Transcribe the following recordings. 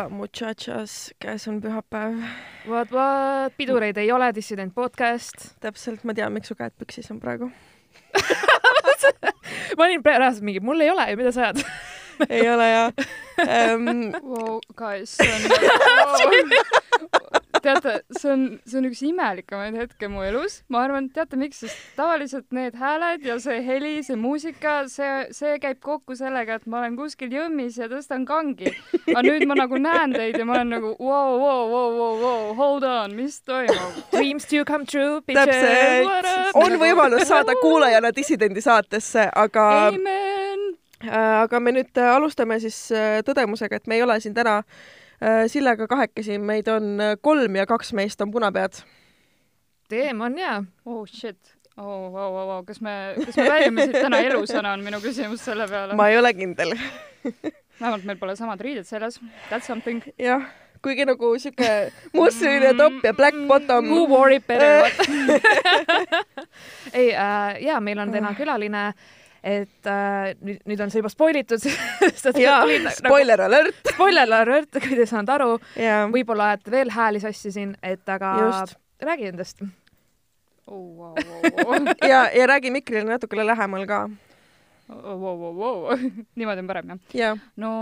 Hola muchachas, käes on pühapäev. What, what, pidureid ei ole, dissident podcast. täpselt, ma tean, miks su käed püksis on praegu ma olin pärast mingi, mul ei ole ju, mida sa ajad ei ole ja um.... Wow, guys, see on teate, see on, see on üks imelikemaid hetke mu elus. ma arvan, teate miks, sest tavaliselt need hääled ja see heli, see muusika, see, see käib kokku sellega, et ma olen kuskil jõmmis ja tõstan kangi. aga nüüd ma nagu näen teid ja ma olen nagu wow, wow, wow, wow, wow, hold on, mis toimub? Dreams do come true, bitches. on võimalus saada kuulajana dissidendi saatesse, aga. Amen. Äh, aga me nüüd alustame siis äh, tõdemusega, et me ei ole siin täna äh, Äh, Sillega kahekesi, meid on äh, kolm ja kaks meist on punapead. teema on hea. oh shit oh, wow, wow, wow. kas me, kas me väljume siit täna elusana, on minu küsimus selle peale. ma ei ole kindel vähemalt meil pole samad riided seljas. That's something. jah, kuigi nagu siuke mustrinine topp ja black bottom. Who wore it better ei äh,, jaa, meil on täna külaline äh, et äh, nüüd, nüüd on see juba spoilitud jaa, nagu spoiler alert spoiler alert, kui te ei saanud aru. võib-olla ajate veel hääli sassi siin, et aga Just. räägi endast oh,. Wow, wow, wow. ja, ja räägi mikrile natukene lähemal ka oh,. Wow, wow, wow. niimoodi on parem, jah ja.? no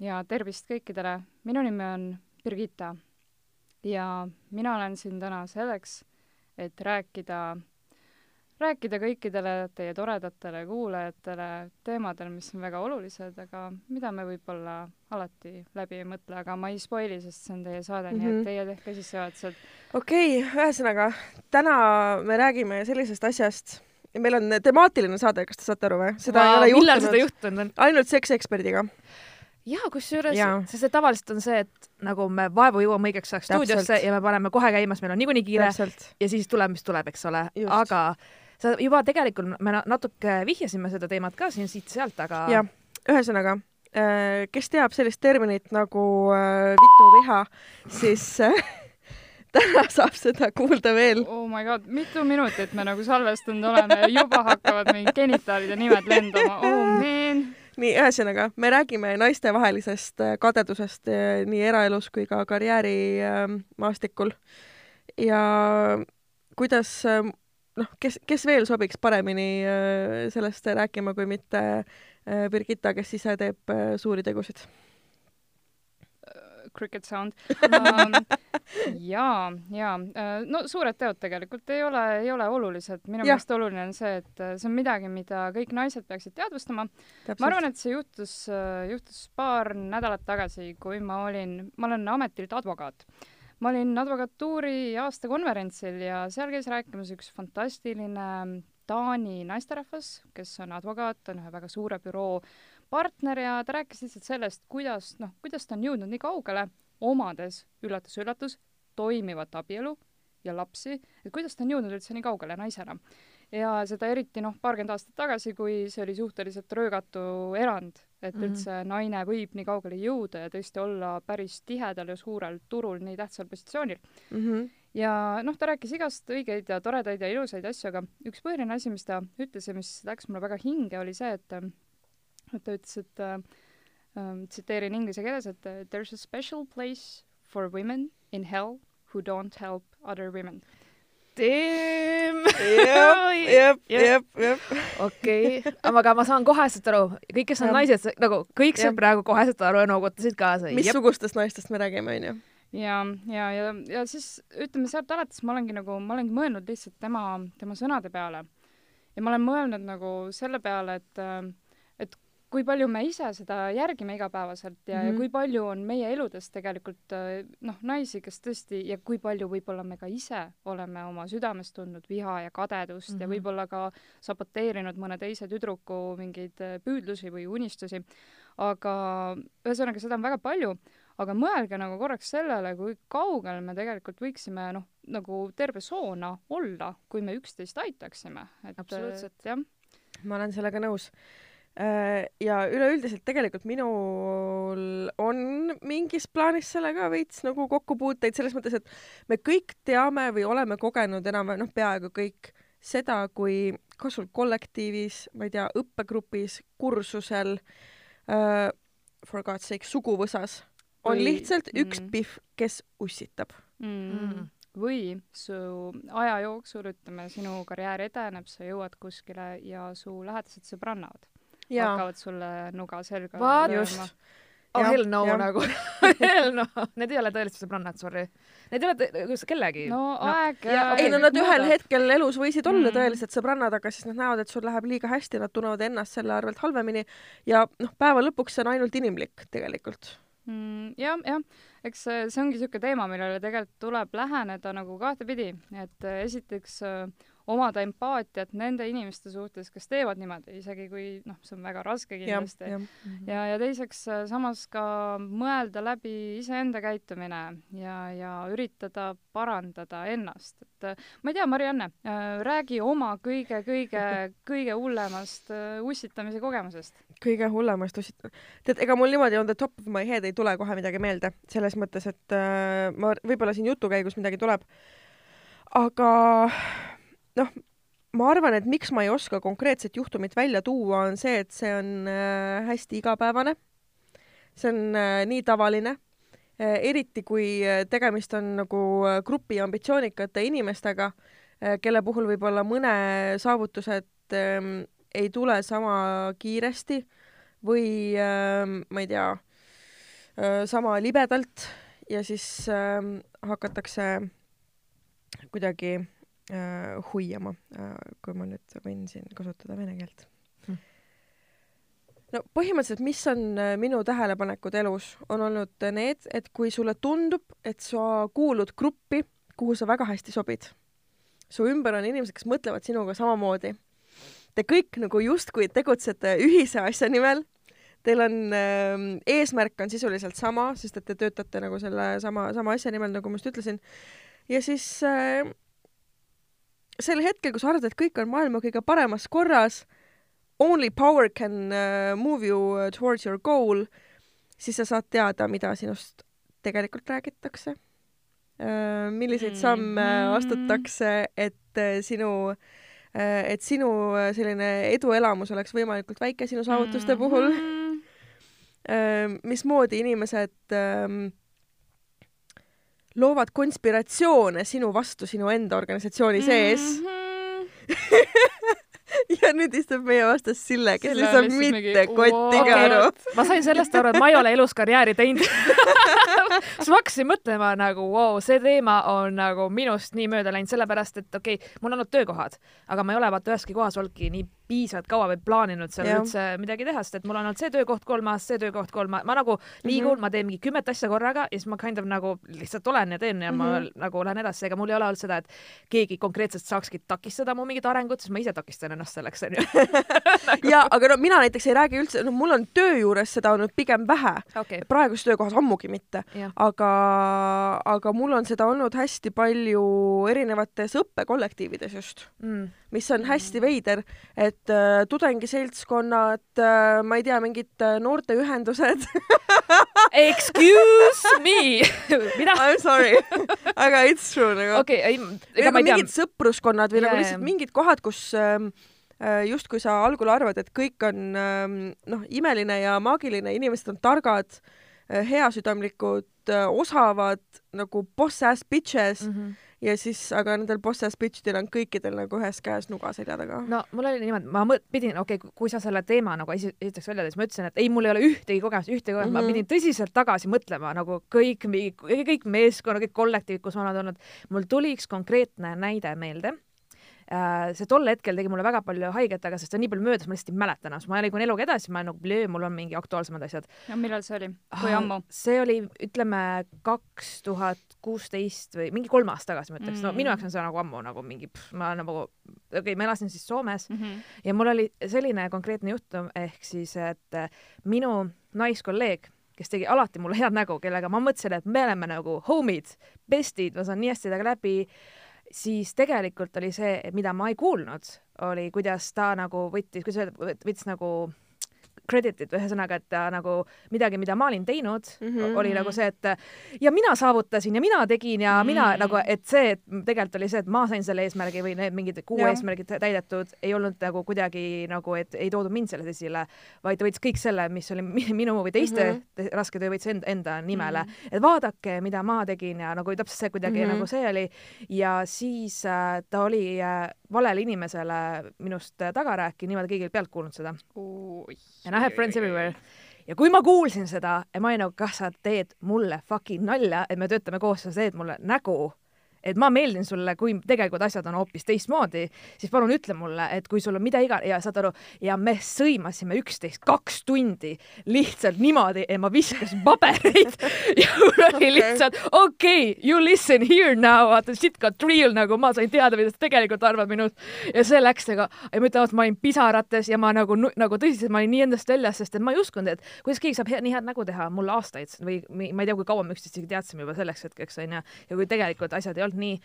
ja tervist kõikidele, minu nimi on Birgitta ja mina olen siin täna selleks, et rääkida rääkida kõikidele teie toredatele kuulajatele teemadel, mis on väga olulised, aga mida me võib-olla alati läbi ei mõtle, aga ma ei spoili, sest see on teie saade mm, -hmm. nii et mhm. teie tehke sissejuhatused. okei okay,, ühesõnaga täna me räägime sellisest asjast, meil on temaatiline saade, kas te saate aru või? seda Vaa, ei ole juhtunud. millal seda juhtunud on? ainult sekseksperdiga jaa, kusjuures, sest et tavaliselt on see, et nagu me vaevu jõuame õigeks ajaks stuudiosse ja me paneme kohe käima, sest meil on niikuinii kiire Täpselt. ja siis tuleb, mis tuleb, eks ole, aga sa juba tegelikult, me natuke vihjasime seda teemat ka siin siit-sealt, aga. jah, ühesõnaga, äh, kes teab sellist terminit nagu äh, vituviha, siis äh, täna saab seda kuulda veel. oh my god, mitu minutit me nagu salvestanud oleme ja juba hakkavad mingid genitaalid ja nimed lendama, oh man nii, ühesõnaga, me räägime naistevahelisest kadedusest nii eraelus kui ka karjäärimaastikul ja kuidas noh, kes, kes veel sobiks paremini äh, sellest rääkima, kui mitte äh, Birgitta, kes ise teeb äh, suuri tegusid? cricket sound um,. jaa, jaa. no suured teod tegelikult ei ole, ei ole olulised. minu meelest oluline on see, et see on midagi, mida kõik naised peaksid teadvustama. ma arvan, et see juhtus, juhtus paar nädalat tagasi, kui ma olin, ma olen ametilt advokaat ma olin advokatuuri aastakonverentsil ja seal käis rääkimas üks fantastiline Taani naisterahvas, kes on advokaat, on ühe väga suure büroo partner ja ta rääkis lihtsalt sellest, kuidas, noh, kuidas ta on jõudnud nii kaugele, omades, üllatus-üllatus, toimivat abielu ja lapsi, et kuidas ta on jõudnud üldse nii kaugele naisena ja seda eriti noh, paarkümmend aastat tagasi, kui see oli suhteliselt röögatu erand, et mm -hmm. üldse naine võib nii kaugele jõuda ja tõesti olla päris tihedal ja suurel turul nii tähtsal positsioonil mm. -hmm. ja noh, ta rääkis igast õigeid ja toredaid ja ilusaid asju, aga üks põhiline asi, mis ta ütles ja mis läks mulle väga hinge, oli see, et et ta ütles, et äh, tsiteerin inglise keeles, et there is a special place for women in hell who don't help other women Damn. jep, jep, jep. okei, aga ma saan koheselt aru, kõik, kes on naised, nagu kõik said praegu koheselt aru ja noogutasid kaasa. missugustest naistest me räägime, onju? ja, ja, ja, ja siis ütleme sealt alates ma olengi nagu, ma olengi mõelnud lihtsalt tema, tema sõnade peale. ja ma olen mõelnud nagu selle peale, et kui palju me ise seda järgime igapäevaselt ja mm, -hmm. ja mhm. kui palju on meie eludes tegelikult äh, noh, naisi, kes tõesti ja kui palju võib-olla me ka ise oleme oma südames tundnud viha ja kadedust mm -hmm. ja mhm. võib-olla ka saboteerinud mõne teise tüdruku mingeid äh, püüdlusi või unistusi. aga ühesõnaga, seda on väga palju, aga mõelge nagu korraks sellele, kui kaugel me tegelikult võiksime noh, nagu terve soona olla, kui me üksteist aitaksime, et absoluutselt, jah. ma olen sellega nõus Äh, ja üleüldiselt tegelikult minul on mingis plaanis sellega veits nagu kokkupuuteid selles mõttes, et me kõik teame või oleme kogenud enam-vähem, noh, peaaegu kõik seda, kui kas sul kollektiivis, ma ei tea, õppegrupis, kursusel äh,, for god's sake, suguvõsas on või... lihtsalt üks mm. pihv, kes ussitab mm. Mm. või su aja jooksul, ütleme, sinu karjäär edeneb, sa jõuad kuskile ja su lähedased sõbrannad hakkavad sulle nuga selga lööma oh hell no ja. nagu hell no, need ei ole tõelised sõbrannad, sorry. Need ei ole kellegi. no aeg no. ei no nad ühel muudab. hetkel elus võisid olla mm. tõelised sõbrannad, aga siis nad näevad, et sul läheb liiga hästi, nad tunnevad ennast selle arvelt halvemini ja noh, päeva lõpuks see on ainult inimlik tegelikult mm,. jah, jah, eks see ongi niisugune teema, millele tegelikult tuleb läheneda nagu kahtepidi, et esiteks äh, omada empaatiat nende inimeste suhtes, kes teevad niimoodi, isegi kui noh, see on väga raske kindlasti. ja, ja, ja, ja teiseks äh, samas ka mõelda läbi iseenda käitumine ja, ja üritada parandada ennast, et äh, ma ei tea, Marianne, äh, räägi oma kõige-kõige, kõige hullemast ussitamise kogemusest. kõige hullemast ussit-, tead, ega mul niimoodi on the top of my head ei tule kohe midagi meelde, selles mõttes, et äh, ma võib-olla siin jutu käigus midagi tuleb, aga noh, ma arvan, et miks ma ei oska konkreetset juhtumit välja tuua, on see, et see on äh, hästi igapäevane. see on äh, nii tavaline, äh, eriti kui tegemist on nagu grupi ambitsioonikate inimestega, kelle puhul võib-olla mõne saavutused ähm, ei tule sama kiiresti või ähm, ma ei tea, sama libedalt ja siis ähm, hakatakse kuidagi äh, hoiama. Äh,, kui ma nüüd võin siin kasutada vene keelt. Hm.. no põhimõtteliselt, mis on äh, minu tähelepanekud elus, on olnud need, et kui sulle tundub, et sa kuulud gruppi, kuhu sa väga hästi sobid, su ümber on inimesed, kes mõtlevad sinuga samamoodi, te kõik nagu justkui tegutsete ühise asja nimel, teil on äh, eesmärk on sisuliselt sama, sest et te töötate nagu selle sama, sama asja nimel, nagu ma just ütlesin, ja siis äh, sel hetkel, kui sa arvad, et kõik on maailma kõige paremas korras, only power can uh, move you uh, towards your goal, siis sa saad teada, mida sinust tegelikult räägitakse uh,. milliseid samme mm -hmm. astutakse, et sinu et sinu selline eduelamus oleks võimalikult väike sinu saavutuste puhul uh,. mismoodi inimesed uh, loovad konspiratsioone sinu vastu sinu enda organisatsiooni sees mm. -hmm. ja nüüd istub meie vastas Sille, kes ei saa mitte kottigi okay, aru. ma sain sellest aru, et ma ei ole elus karjääri teinud siis ma hakkasin mõtlema nagu wow,, see teema on nagu minust nii mööda läinud, sellepärast et okei okay,, mul on olnud töökohad, aga ma ei ole vaata üheski kohas olnudki nii piisavalt kaua või plaaninud seal ja. üldse midagi teha, sest et mul on olnud see töökoht kolm aastat, see töökoht kolm ma nagu liigun mm, -hmm. ma teen mingi kümmet asja korraga ja siis ma kind of nagu lihtsalt olen ja teen ja mm -hmm. ma mhm. nagu lähen edasi, ega mul ei ole olnud seda, et keegi konkreetselt saakski takistada mu mingit arengut, sest ma ise takistan ennast selleks, onju. ja, aga no mina näiteks ei räägi üldse, no mul on töö juures seda olnud pigem vähe okay.. praeguses töökohas ammugi mitte. aga, aga mul on seda olnud hästi palju erinevates õppekollektiivides just mm., mis on hästi veider, et äh, tudengiseltskonnad äh,, ma ei tea, mingid äh, noorteühendused Excuse me mina I m sorry, aga it's true nagu. okei okay,, ei, ega ma ei tea. mingid sõpruskonnad või yeah. nagu lihtsalt mingid kohad, kus äh, justkui sa algul arvad, et kõik on ähm, noh, imeline ja maagiline, inimesed on targad äh,, heasüdamlikud äh,, osavad nagu boss ass bitches mm. -hmm ja siis, aga nendel boss-ass bitch'idel on kõikidel nagu ühes käes nuga selja taga. no mul oli niimoodi, ma pidin, okei okay,, kui sa selle teema nagu esi-, esiteks välja tõid, siis ma ütlesin, et ei, mul ei ole ühtegi kogemust, ühtegi kogemust mm, -hmm. ma mhm. pidin tõsiselt tagasi mõtlema nagu kõik, kõik meeskonna, kõik kollektiivid, kus ma olen olnud. mul tuli üks konkreetne näide meelde Äh, see tol hetkel tegi mulle väga palju haiget, aga sest see on nii palju möödas, ma lihtsalt ei mäleta enam, ma liigun eluga edasi, ma olen nagu, mul on mingi aktuaalsemad asjad. no millal see oli, kui ah, ammu? see oli, ütleme, kaks tuhat kuusteist või mingi kolm aastat tagasi, ma ütleks mm, -hmm. no minu jaoks on see nagu ammu nagu mingi, ma nagu, okei okay,, ma elasin siis Soomes mm -hmm. ja mul oli selline konkreetne juhtum, ehk siis, et minu naiskolleeg kes tegi alati mulle head nägu, kellega ma mõtlesin, et me oleme nagu homid, bestid, ma saan nii hästi temaga läbi siis tegelikult oli see, mida ma ei kuulnud, oli, kuidas ta nagu võttis, kuidas öelda, võttis nagu credit'it, ühesõnaga, et ta nagu midagi, mida ma olin teinud mm, -hmm. oli nagu see, et ja mina saavutasin ja mina tegin ja mm -hmm. mina nagu, et see, et tegelikult oli see, et ma sain selle eesmärgi või need mingid kuu ja. eesmärgid täidetud, ei olnud nagu kuidagi nagu, et ei toodud mind selles esile, vaid ta võttis kõik selle, mis oli minu või teiste mm -hmm. raske töö, võttis enda, enda nimele mm. -hmm. et vaadake, mida ma tegin ja nagu täpselt see kuidagi mm -hmm. nagu see oli ja siis äh, ta oli äh, valele inimesele minust äh, taga rääkinud, niimoodi keegi ei pealt kuulnud seda. And I have friends everywhere. ja kui ma kuulsin seda, nagu, kas sa teed mulle fucking nalja, et me töötame koos, sa teed mulle nägu et ma meeldin sulle, kui tegelikult asjad on hoopis teistmoodi, siis palun ütle mulle, et kui sul on mida iga- ja saad aru, ja me sõimasime üksteist kaks tundi lihtsalt niimoodi, et ma viskasin pabereid ja mul oli lihtsalt okei okay,, you listen here now, vaata shit got real nagu ma sain teada, mida sa tegelikult arvad minust. Ja see läks nagu, ja ma ütlen ausalt, ma olin pisarates ja ma nagu, nagu tõsiselt, ma olin nii endast väljas, sest et ma ei uskunud, et kuidas keegi saab hea, nii head nägu teha. Mulle aastaid või ma ei tea, kui kaua me üksteist isegi teadsime juba selleks hetkeks onju ja kui tegelikult asjad ei olnud olnud nii,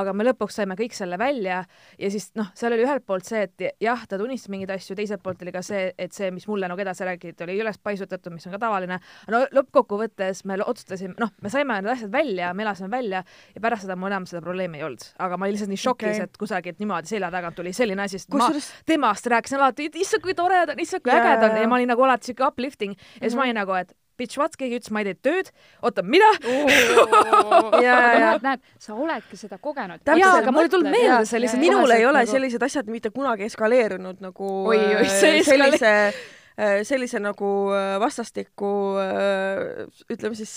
aga me lõpuks saime kõik selle välja ja siis noh, seal oli ühelt poolt see, et jah, ta tunnistas mingeid asju, teiselt poolt oli ka see, et see, mis mulle nagu edasi räägiti, oli üles paisutatud, mis on ka tavaline. no lõppkokkuvõttes me otsustasime, noh, me saime need asjad välja, me elasime välja ja pärast seda mul enam seda probleemi ei olnud, aga ma olin lihtsalt nii šokis okay., et kusagilt niimoodi selja tagant tuli selline asi, sest ma temast rääkisin alati, issand, kui tore ta on, issand, kui äge ta on ja ma olin nagu alati siuke uplifting ja siis mm -hmm. ma olin nagu, et bitch, what, keegi ütles, ma ei teinud tööd, oota, mida? näed, näed, sa oledki seda kogenud. jaa, aga mul ei tulnud meelde sellised minul ei ole nagu... sellised asjad mitte kunagi eskaleerunud nagu oi, oi, see äh, sellise äh, sellise nagu äh, vastastiku ütleme siis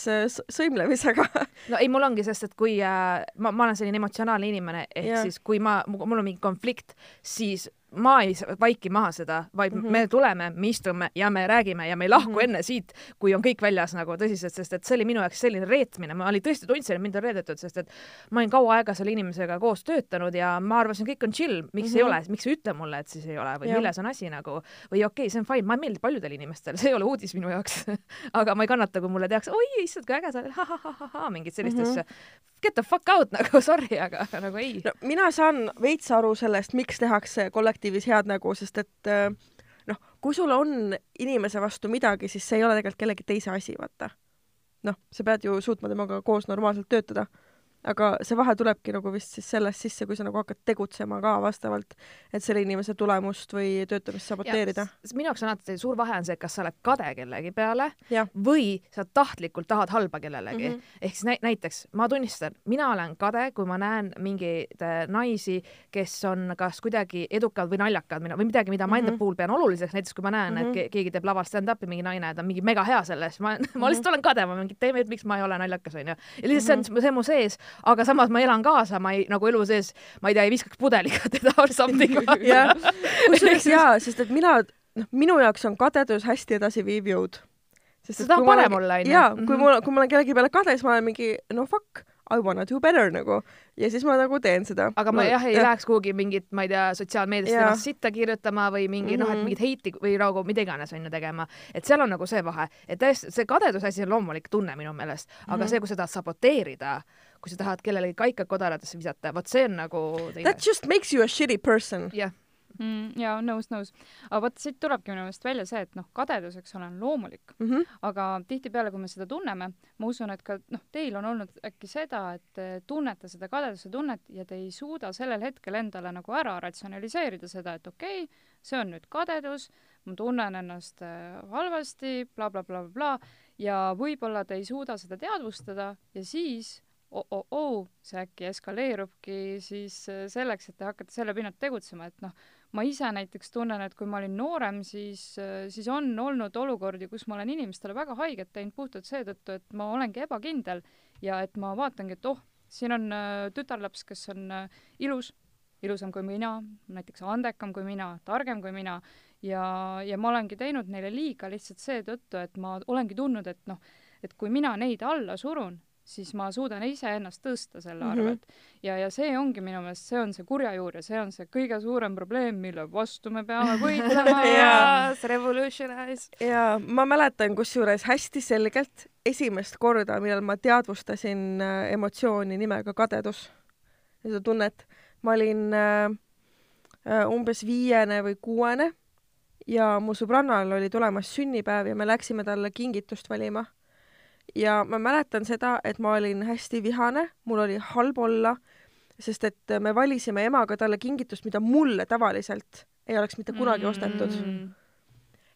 sõimlemisega. no ei, mul ongi, sest et kui ma, ma olen selline emotsionaalne inimene, ehk ja. siis kui ma, mul on mingi konflikt, siis ma ei vaiki maha seda, vaid mm -hmm. me tuleme, me istume ja me räägime ja me ei lahku mm -hmm. enne siit, kui on kõik väljas nagu tõsiselt, sest et see oli minu jaoks selline reetmine, ma olin tõesti tundsin, et mind on reedetud, sest et ma olin kaua aega selle inimesega koos töötanud ja ma arvasin, kõik on chill, miks mm -hmm. ei mhm. ole, miks sa ei ütle mulle, et siis ei ole või ja. milles on asi nagu või okei okay,, see on fine, ma ei meeldi paljudele inimestele, see ei ole uudis minu jaoks aga ma ei kannata, kui mulle tehakse, oi issand, kui äge sa oled, ha-ha-ha-ha, mingit sellist mm -hmm. Get the fuck out nagu sorry, aga nagu ei no,. mina saan veits aru sellest, miks tehakse kollektiivis head nägu, sest et äh, noh, kui sul on inimese vastu midagi, siis see ei ole tegelikult kellegi teise asi, vaata. noh, sa pead ju suutma temaga koos normaalselt töötada aga see vahe tulebki nagu vist siis sellest sisse, kui sa nagu hakkad tegutsema ka vastavalt, et selle inimese tulemust või töötamist saboteerida. minu jaoks on alati suur vahe on see, kas sa oled kade kellegi peale ja. või sa tahtlikult tahad halba kellelegi mm. -hmm. ehk siis nä näiteks ma tunnistan, mina olen kade, kui ma näen mingeid äh, naisi, kes on kas kuidagi edukad või naljakad või midagi, mida ma enda mm -hmm. puhul pean oluliseks, näiteks kui ma näen mm, -hmm. et mhm. keegi teeb laval stand-up'i, mingi naine, ta on mingi mega hea selles, ma, ma lihtsalt mhm. olen kade, ma mingi, teeme, et miks ma ei ole naljakas, onju. ja lihtsalt mm -hmm. see on, see on mu sees aga samas ma elan kaasa, ma ei, nagu elu sees, ma ei tea, ei viskaks pudeliga teda or something. jah, kusjuures jaa, sest et mina, noh, minu jaoks on kadedus hästi edasiviiv jõud. sest seda parem olla, onju. jaa, kui mul, kui ma olen kellegi peale kade, siis ma olen mingi, no fuck I wanna do better nagu ja siis ma nagu teen seda. aga ma, ma jah, ei ja. läheks kuhugi mingit, ma ei tea, sotsiaalmeediast ennast sitta kirjutama või mingi mm -hmm. noh, et mhm. mingit heiti või nagu mida iganes on ju tegema, et seal on nagu see vahe, et täiesti see kadeduse asi on loomulik tunne minu meelest, aga mm -hmm. see, kui sa tahad saboteerida, kui sa tahad kellelegi kaika kodaratesse visata, vot see on nagu teine. That just makes you a shitty person. jah mm,. jaa, nõus, nõus. aga vot siit tulebki minu meelest välja see, et noh, kadedus, eks ole, on loomulik mm. -hmm. aga tihtipeale, kui me seda tunneme, ma usun, et ka noh, teil on olnud äkki seda, et te tunnete seda kadeduse tunnet ja te ei suuda sellel hetkel endale nagu ära ratsionaliseerida seda, et okei okay,, see on nüüd kadedus, ma tunnen ennast äh, halvasti bla, bla, blablabla ja võib-olla te ei suuda seda teadvustada ja siis oh-oh-oh, see äkki eskaleerubki siis äh, selleks, et te hakkate selle pinnalt tegutsema, et noh, ma ise näiteks tunnen, et kui ma olin noorem, siis, siis on olnud olukordi, kus ma olen inimestele väga haiget teinud puhtalt seetõttu, et ma olengi ebakindel ja et ma vaatangi, et oh, siin on äh, tütarlaps, kes on äh, ilus, ilusam kui mina, näiteks andekam kui mina, targem kui mina ja, ja ma olengi teinud neile liiga lihtsalt seetõttu, et ma olengi tundnud, et noh, et kui mina neid alla surun, siis ma suudan iseennast tõsta selle mhm. arvelt mm. -hmm. ja, ja see ongi minu meelest, see on see kurja juur ja see on see kõige suurem probleem, mille vastu me peame võitlema yes, revolutionize. ja ma mäletan kusjuures hästi selgelt esimest korda, millal ma teadvustasin äh, emotsiooni nimega kadedus, seda tunnet. ma olin äh, äh, umbes viiene või kuuene ja mu sõbrannal oli tulemas sünnipäev ja me läksime talle kingitust valima. Ja ma mäletan seda, et ma olin hästi vihane, mul oli halb olla, sest et me valisime emaga talle kingitust, mida mulle tavaliselt ei oleks mitte kunagi ostetud mm. -hmm.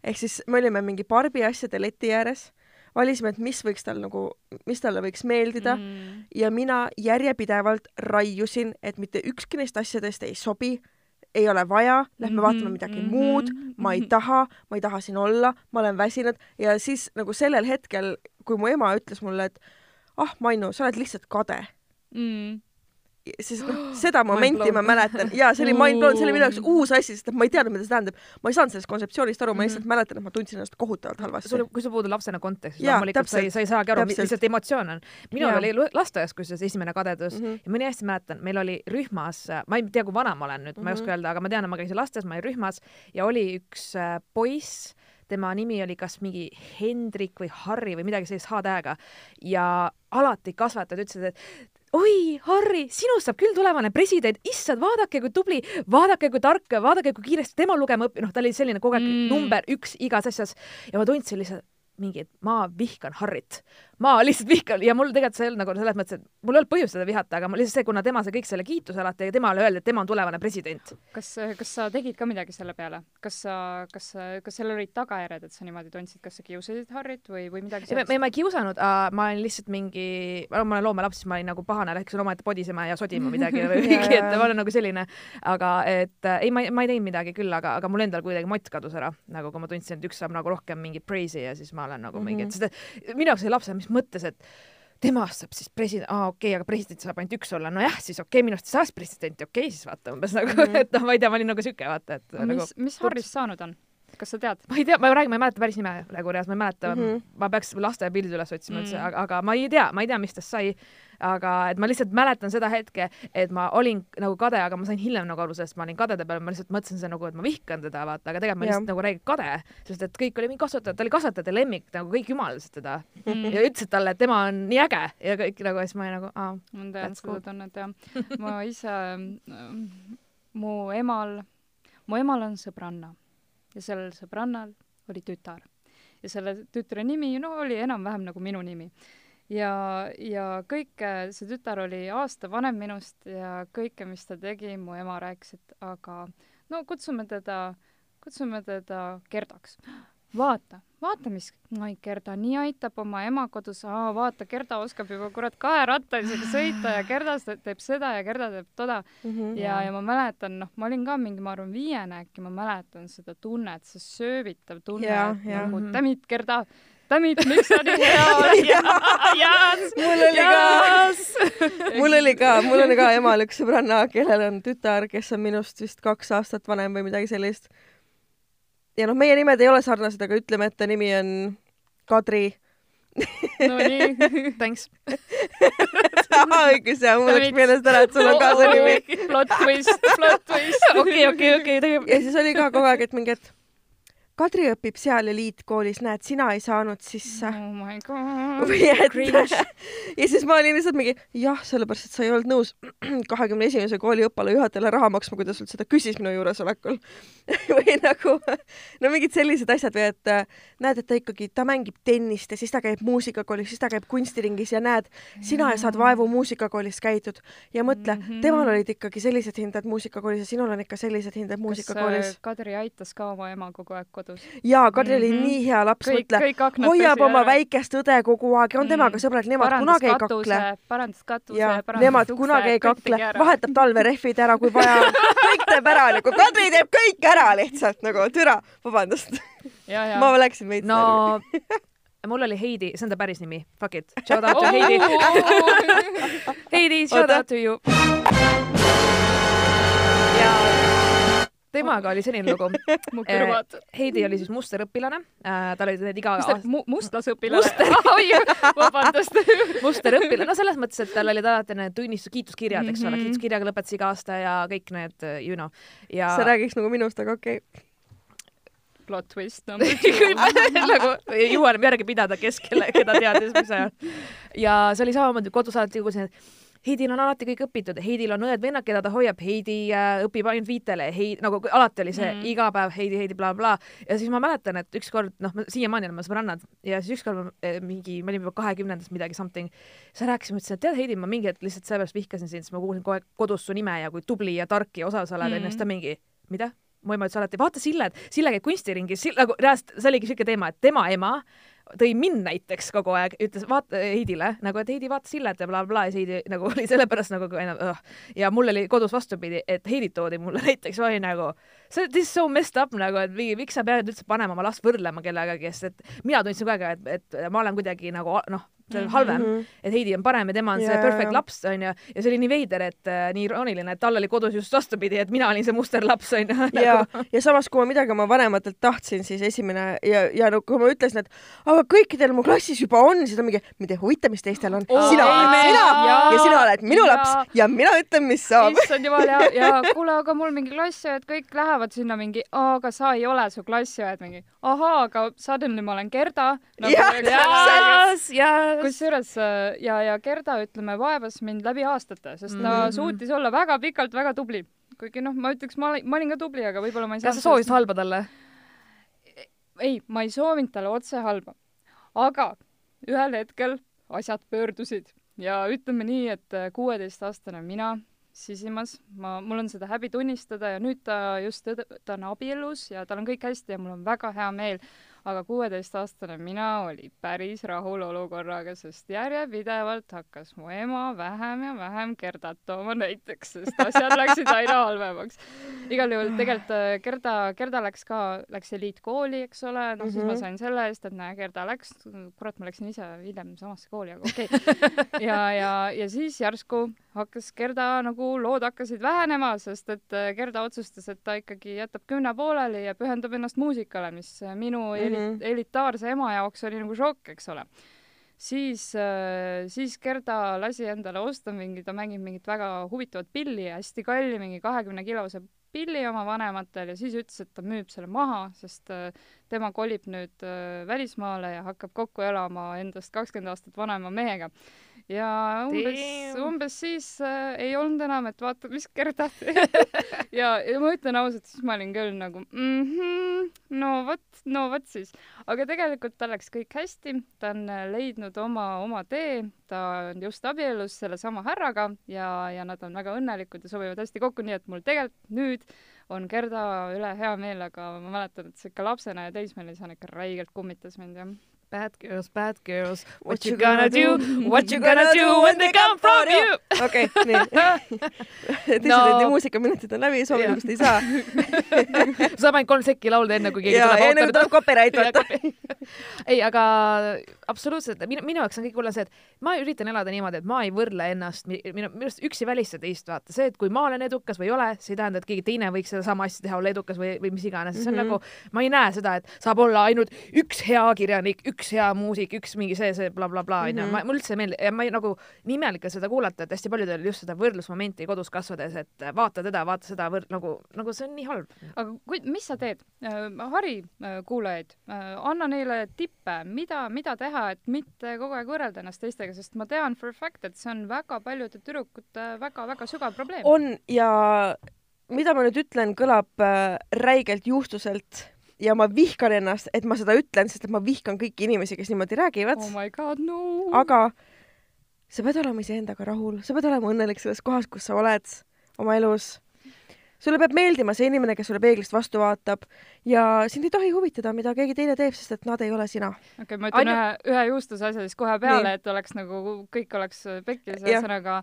ehk siis me olime mingi Barbi asjade leti ääres valisime, et mis võiks tal nagu, mis talle võiks meeldida mm. ja mina järjepidevalt raiusin, et mitte ükski neist asjadest ei sobi ei ole vaja, lähme -hmm, vaatame midagi -hmm, muud, ma ei mhm. taha, ma ei taha siin olla, ma olen väsinud ja siis nagu sellel hetkel, kui mu ema ütles mulle, et ah, Mainu, sa oled lihtsalt kade mm siis noh, seda momenti ma mäletan ja see oli mind blown, see oli minu jaoks uus asi, sest et ma ei teadnud, mida see tähendab. ma ei saanud sellest kontseptsioonist aru, ma lihtsalt mm. mäletan, et ma tundsin ennast kohutavalt halvasti. kui sa puudud lapsena kontekstis, loomulikult sa ei, sa ei saagi aru, mis lihtsalt emotsioon on. minul oli lasteaias kusjuures esimene kadedus mm -hmm. ja ma nii hästi mäletan, meil oli rühmas, ma ei tea, kui vana ma olen nüüd mm, -hmm. ma ei oska mhm. öelda, aga ma tean, et ma käisin lasteaias, ma olin rühmas ja oli üks äh, poiss tema nimi oli kas mingi Hendrik või Harri või midagi sellist H-tähega ja alati kasvatajad ütlesid, et oi, Harri, sinust saab küll tulevane president, issand, vaadake, kui tubli, vaadake, kui tark, vaadake, kui kiiresti tema lugema õpib, noh, ta oli selline kogu aeg mm. number üks igas asjas ja ma tundsin lihtsalt mingi, et ma vihkan Harrit. Ma lihtsalt vihkan ja mul tegelikult see ei olnud nagu selles mõttes, et mul ei olnud põhjust teda vihata, aga lihtsalt see, kuna tema sai kõik selle kiituse alati ja temale öeldi, et tema on tulevane president. kas, kas sa tegid ka midagi selle peale? kas sa, kas, kas sellel olid tagajärjed, et sa niimoodi tundsid, kas sa kiusasid Harrit või, või midagi sellist? ei, ma ei kiusanud, ma olin lihtsalt mingi, ma olen loomelaps, siis ma olin nagu pahane, läksin omaette podisema ja sodima midagi või mingi, et ma olen nagu selline, aga et ei, ma ei, ma ei teinud midagi küll, aga, aga mul endal kuidagi mott kadus ära, nagu kui ma tundsin, et üks saab nagu rohkem mingit praise'i ja siis ma olen nagu mm -hmm. mingi, et mhm. seda, minu jaoks oli lapsena, mis mõttes, et temast saab siis president, aa okei okay,, aga president saab ainult üks olla, nojah, siis okei okay,, minust ei saaks presidenti, okei okay,, siis vaata umbes nagu mm, -hmm. et noh, ma ei tea, ma olin nagu siuke vaata, et mis nagu,, mis Harrist saanud on? kas sa tead? ma ei tea, ma räägin, ma ei mäleta päris nime praegu reas, ma ei mäleta mm, -hmm. ma peaks lasteaiapildid üles otsima üldse mm, -hmm. aga, aga ma ei tea, ma ei tea, mis tast sai. Aga et ma lihtsalt mäletan seda hetke, et ma olin nagu kade, aga ma sain hiljem nagu aru sellest, ma olin kadede peal, ma lihtsalt mõtlesin seda nagu, et ma vihkan teda, vaata, aga tegelikult ma lihtsalt nagu räägin kade, sest et kõik oli mingi kasvataja, ta oli kasvatajate lemmik, nagu kõik jumaldasid teda mm -hmm. ja ütlesid talle, et tema on nii äge ja kõik nagu, siis ma olin nagu, aa. ma tean seda tunnet jah. ma ise, mu emal, mu emal on sõbranna ja sellel sõbrannal oli tütar. ja selle tütre nimi, no oli enam-vähem nagu minu nimi. Ja, ja kõike, see tütar oli aasta vanem minust ja kõike, mis ta tegi, mu ema rääkis, et aga no kutsume teda, kutsume teda Gerdaks vaata, vaata, mis oi, Gerda nii aitab oma ema kodus, vaata, Gerda oskab juba kurat kaerattalisega sõita ja Gerda teeb seda ja Gerda teeb toda. Mm. -hmm, ja, ja ma mäletan, noh, ma olin ka mingi, ma arvan, viiene äkki, ma mäletan seda tunnet, see söövitav tunne, nagu damit, Gerda, damit, miks sa nii hea oled? mul oli ka, mul oli ka, mul oli ka emal üks sõbranna, kellel on tütar, kes on minust vist kaks aastat vanem või midagi sellist ja noh, meie nimed ei ole sarnased, aga ütleme, et ta nimi on Kadri Nonii, thanks õigus jah, mul läks meelest ära, et sul on ka see nimi. plot twist, plot twist. okei, okei, okei. ja siis oli ka kogu aeg, et mingi, et Kadri õpib seal eliitkoolis, näed, sina ei saanud sisse. oh my god. või et ja siis ma olin lihtsalt mingi jah, sellepärast, et sa ei olnud nõus kahekümne esimese kooli õppealajuhatajale raha maksma, kui ta sult seda küsis minu juuresolekul või nagu no mingid sellised asjad või et näed, et ta ikkagi, ta mängib tennist ja siis ta käib muusikakoolis, siis ta käib kunstiringis ja näed, sina ja saad vaevu muusikakoolis käidud ja mõtle mm, -hmm. temal olid ikkagi sellised hinded muusikakoolis ja sinul on ikka sellised hinded muusikakoolis. Kadri aitas ka oma ema kogu aeg kodus kodus. jaa, Kadri oli mm -hmm. nii hea laps, mõtle, hoiab oma väikest õde kogu aeg ja on mm -hmm. temaga sõbrad, nemad parandas kunagi katuse, ei kakle. parandas katuse, parandas nemad ukse, kunagi ei kakle, vahetab talverehvid ära, kui vaja kõik teeb ära nagu, Kadri teeb kõik ära lihtsalt nagu, türa, vabandust. ma läksin veits no mul oli Heidi, see on ta päris nimi, fuck it, shout out to Heidi Heidi, shout out to you. Temaga oli selline lugu mu kõrvad eh,. Heidi oli siis musterõpilane äh,, tal olid need iga mis ta mu mustlasõpilane Muster... oi, vabandust musterõpilane, no selles mõttes, et tal olid alati need tunnistus, kiituskirjad, eks mm -hmm. ole, mhm. kiituskirjaga lõpetas iga aasta ja kõik need, äh, you know. ja sa räägiks nagu minust, aga okei okay plot twist no, nagu jõuan järge pidada, kes kelle, keda teadis, mis ajal. ja see oli samamoodi kodus alati nagu see Heidil on alati kõik õpitud, Heidil on õed-vennad, keda ta hoiab, Heidi äh, õpib ainult viitele, Heidi, nagu alati oli see mm. iga päev Heidi, Heidi blablabla bla. ja siis ma mäletan, et ükskord, noh, siiamaani oleme sõbrannad ja siis ükskord eh, mingi, ma olin juba kahekümnendas midagi something, siis rääkisime, ütlesin, et tead, Heidi, ma mingi hetk lihtsalt sellepärast vihkasin sind, sest ma kuulsin kogu aeg kodus su nime ja kui tubli ja tark ja osav sa oled, onju, siis ta mingi, mida? mu ema ütles alati, vaata Sillet, Sille käib kunstiringis, nagu reaalselt see oligi siuke teema, et tema ema tõi mind näiteks kogu aeg, ütles vaata Heidile nagu, et Heidi vaata Sillet ja blablabla ja siis Heidi nagu oli sellepärast nagu enam uh. ja mul oli kodus vastupidi, et Heidit toodi mulle näiteks, ma olin nagu see, is so messed up nagu, et miks sa pead üldse panema oma last võrdlema kellegagi, sest et mina tundsin kogu aeg, et, et ma olen kuidagi nagu noh see on mhm. halvem mm, -hmm. et Heidi on parem ja tema on yeah. see perfect laps onju ja see oli nii veider, et äh, nii irooniline, et tal oli kodus just vastupidi, et mina olin see musterlaps onju ja nagu. ja samas, kui ma midagi oma vanematelt tahtsin, siis esimene ja, ja no kui ma ütlesin, et aga kõikidel mu klassis juba on, siis on mingi, mind ei huvita, mis teistel on oh,, sina oled sina ja, ja sina oled minu ja. laps ja mina ütlen, mis saab. issand jumal ja, ja kuule, aga mul mingi klassiõed kõik lähevad sinna mingi, aga sa ei ole su klassiõed mingi, ahaa, aga suddenly ma olen Gerda nagu,. jah, täpselt kusjuures äh, ja, ja Gerda, ütleme, vaevas mind läbi aastate, sest ta mm -hmm. suutis olla väga pikalt väga tubli. kuigi noh, ma ütleks, ma olin, ma olin ka tubli, aga võib-olla ma ei kas sa soovisid halba talle? ei, ma ei soovinud talle otse halba. aga ühel hetkel asjad pöördusid ja ütleme nii, et äh, kuueteistaastane mina sisimas, ma, mul on seda häbi tunnistada ja nüüd ta just, ta on abielus ja tal on kõik hästi ja mul on väga hea meel aga kuueteistaastane mina oli päris rahul olukorraga, sest järjepidevalt hakkas mu ema vähem ja vähem Gerdat tooma näiteks, sest asjad läksid aina halvemaks. igal juhul tegelikult äh, Gerda, Gerda läks ka, läks eliitkooli, eks ole, noh mm -hmm. siis ma mhm. sain selle eest, et näe, Gerda läks, kurat, ma läksin ise hiljem samasse kooli, aga okei okay. ja, ja, ja siis järsku hakkas Gerda nagu, lood hakkasid vähenema, sest et äh, Gerda otsustas, et ta ikkagi jätab kümne pooleli ja pühendab ennast muusikale, mis minu mm -hmm elitaarse ema jaoks oli nagu šokk, eks ole. siis, äh, siis Gerda lasi endale osta mingi, ta mängib mingit väga huvitavat pilli, hästi kalli, mingi kahekümne kilose pilli oma vanematel ja siis ütles, et ta müüb selle maha, sest äh, tema kolib nüüd äh, välismaale ja hakkab kokku elama endast kakskümmend aastat vanema mehega ja umbes, umbes siis äh, ei olnud enam, et vaata, mis teeb ja, ja ma ütlen ausalt, siis ma olin küll nagu mm -hmm, no vot, no vot siis. aga tegelikult tal läks kõik hästi, ta on äh, leidnud oma, oma tee, ta on just abielus sellesama härraga ja, ja nad on väga õnnelikud ja sobivad hästi kokku, nii et mul tegelikult nüüd on Gerda üle hea meel, aga ma mäletan, et see ikka lapsena ja teismelisena ikka räigelt kummitas mind, jah Bad girls, bad girls, what you gonna do, what you gonna do when they come from you? okei, nii. no. muusikaminutid on läbi, soovitust ei saa saab ainult kolm sekki laulda, enne kui keegi ja, tuleb enne kui tuleb copyright võtta ei, aga absoluutselt, minu, minu jaoks on kõik hullem see, et ma üritan elada niimoodi, et ma ei võrdle ennast, minu, minu arust üks ei välista teist, vaata, see, et kui ma olen edukas või ei ole, see ei tähenda, et keegi teine võiks sedasama asja teha, olla edukas või, või mis iganes, see on mm -hmm. nagu, ma ei näe seda, et saab olla ainult üks hea kirjanik, üks üks hea muusik, üks mingi see, see blablabla onju, ma, mulle üldse ei meeldi ja ma ei, nagu nii imelik on seda kuulata, et hästi paljudel just seda võrdlusmomenti kodus kasvades, et vaata teda, vaata seda võrd-, nagu, nagu see on nii halb. aga kui, mis sa teed äh,? hari äh, kuulajaid äh,, anna neile tippe, mida, mida teha, et mitte kogu aeg võrrelda ennast teistega, sest ma tean for a fact, et see on väga paljude tüdrukute väga-väga sügav probleem. on ja mida ma nüüd ütlen, kõlab äh, räigelt juustuselt ja ma vihkan ennast, et ma seda ütlen, sest et ma vihkan kõiki inimesi, kes niimoodi räägivad. oh my god, no. aga sa pead olema iseendaga rahul, sa pead olema õnnelik selles kohas, kus sa oled oma elus. sulle peab meeldima see inimene, kes sulle peeglist vastu vaatab ja sind ei tohi huvitada, mida keegi teine teeb, sest et nad ei ole sina. okei okay,, ma ütlen Ainu... ühe, ühe juustuse asja siis kohe peale, et oleks nagu kõik oleks pekkis, ühesõnaga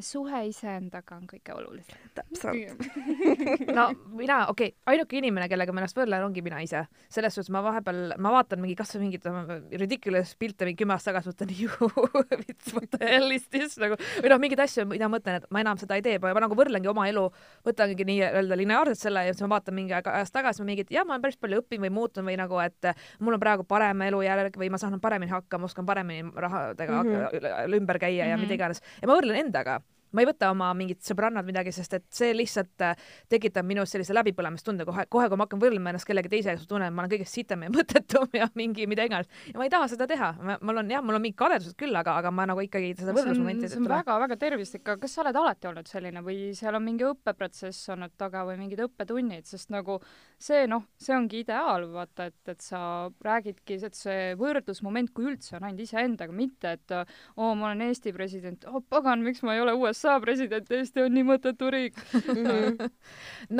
suhe iseendaga on kõige olulisem. täpselt no mina, okei okay,, ainuke inimene, kellega ma ennast võrdlen, ongi mina ise. selles suhtes ma vahepeal, ma vaatan mingi kasvõi mingit ridiculous pilte mingi kümme aastat tagasi, mõtlen ju, vits, what the hell is this nagu või noh, mingeid asju, mida ma mõtlen, et ma enam seda ei tee, ma nagu võrdlengi oma elu, võtangi nii-öelda lineaarselt selle ja siis ma vaatan mingi aeg ajast tagasi, ma mingit, jah, ma olen päris palju õppinud või muutunud või nagu, et mul on praegu parem elujärg või ma saan paremini hakkama, oskan paremini rahadega mm -hmm. ümber käia ja mm -hmm. mida iganes ja ma võrdlen endaga endaga ma ei võta oma mingit sõbrannad midagi, sest et see lihtsalt äh, tekitab minus sellise läbipõlemistunde kohe, kohe kui ma hakkan võrdlema ennast kellegi teisega, siis tunnen, et ma olen kõigest sitem ja mõttetum ja mingi mida iganes. ja ma ei taha seda teha. mul on jah, mul on mingid kadedused küll, aga, aga ma nagu ikkagi seda võrdlusmomenti. see on väga-väga tervislik, aga kas sa oled alati olnud selline või seal on mingi õppeprotsess olnud taga või mingid õppetunnid, sest nagu see noh, see ongi ideaal, vaata, et, et sa räägidki, et see võrdlusmoment, kui üldse on ainult iseendaga, mitte et oo, ma olen Eesti president, oh pagan, miks ma ei ole USA president, Eesti on nii mõttetu riik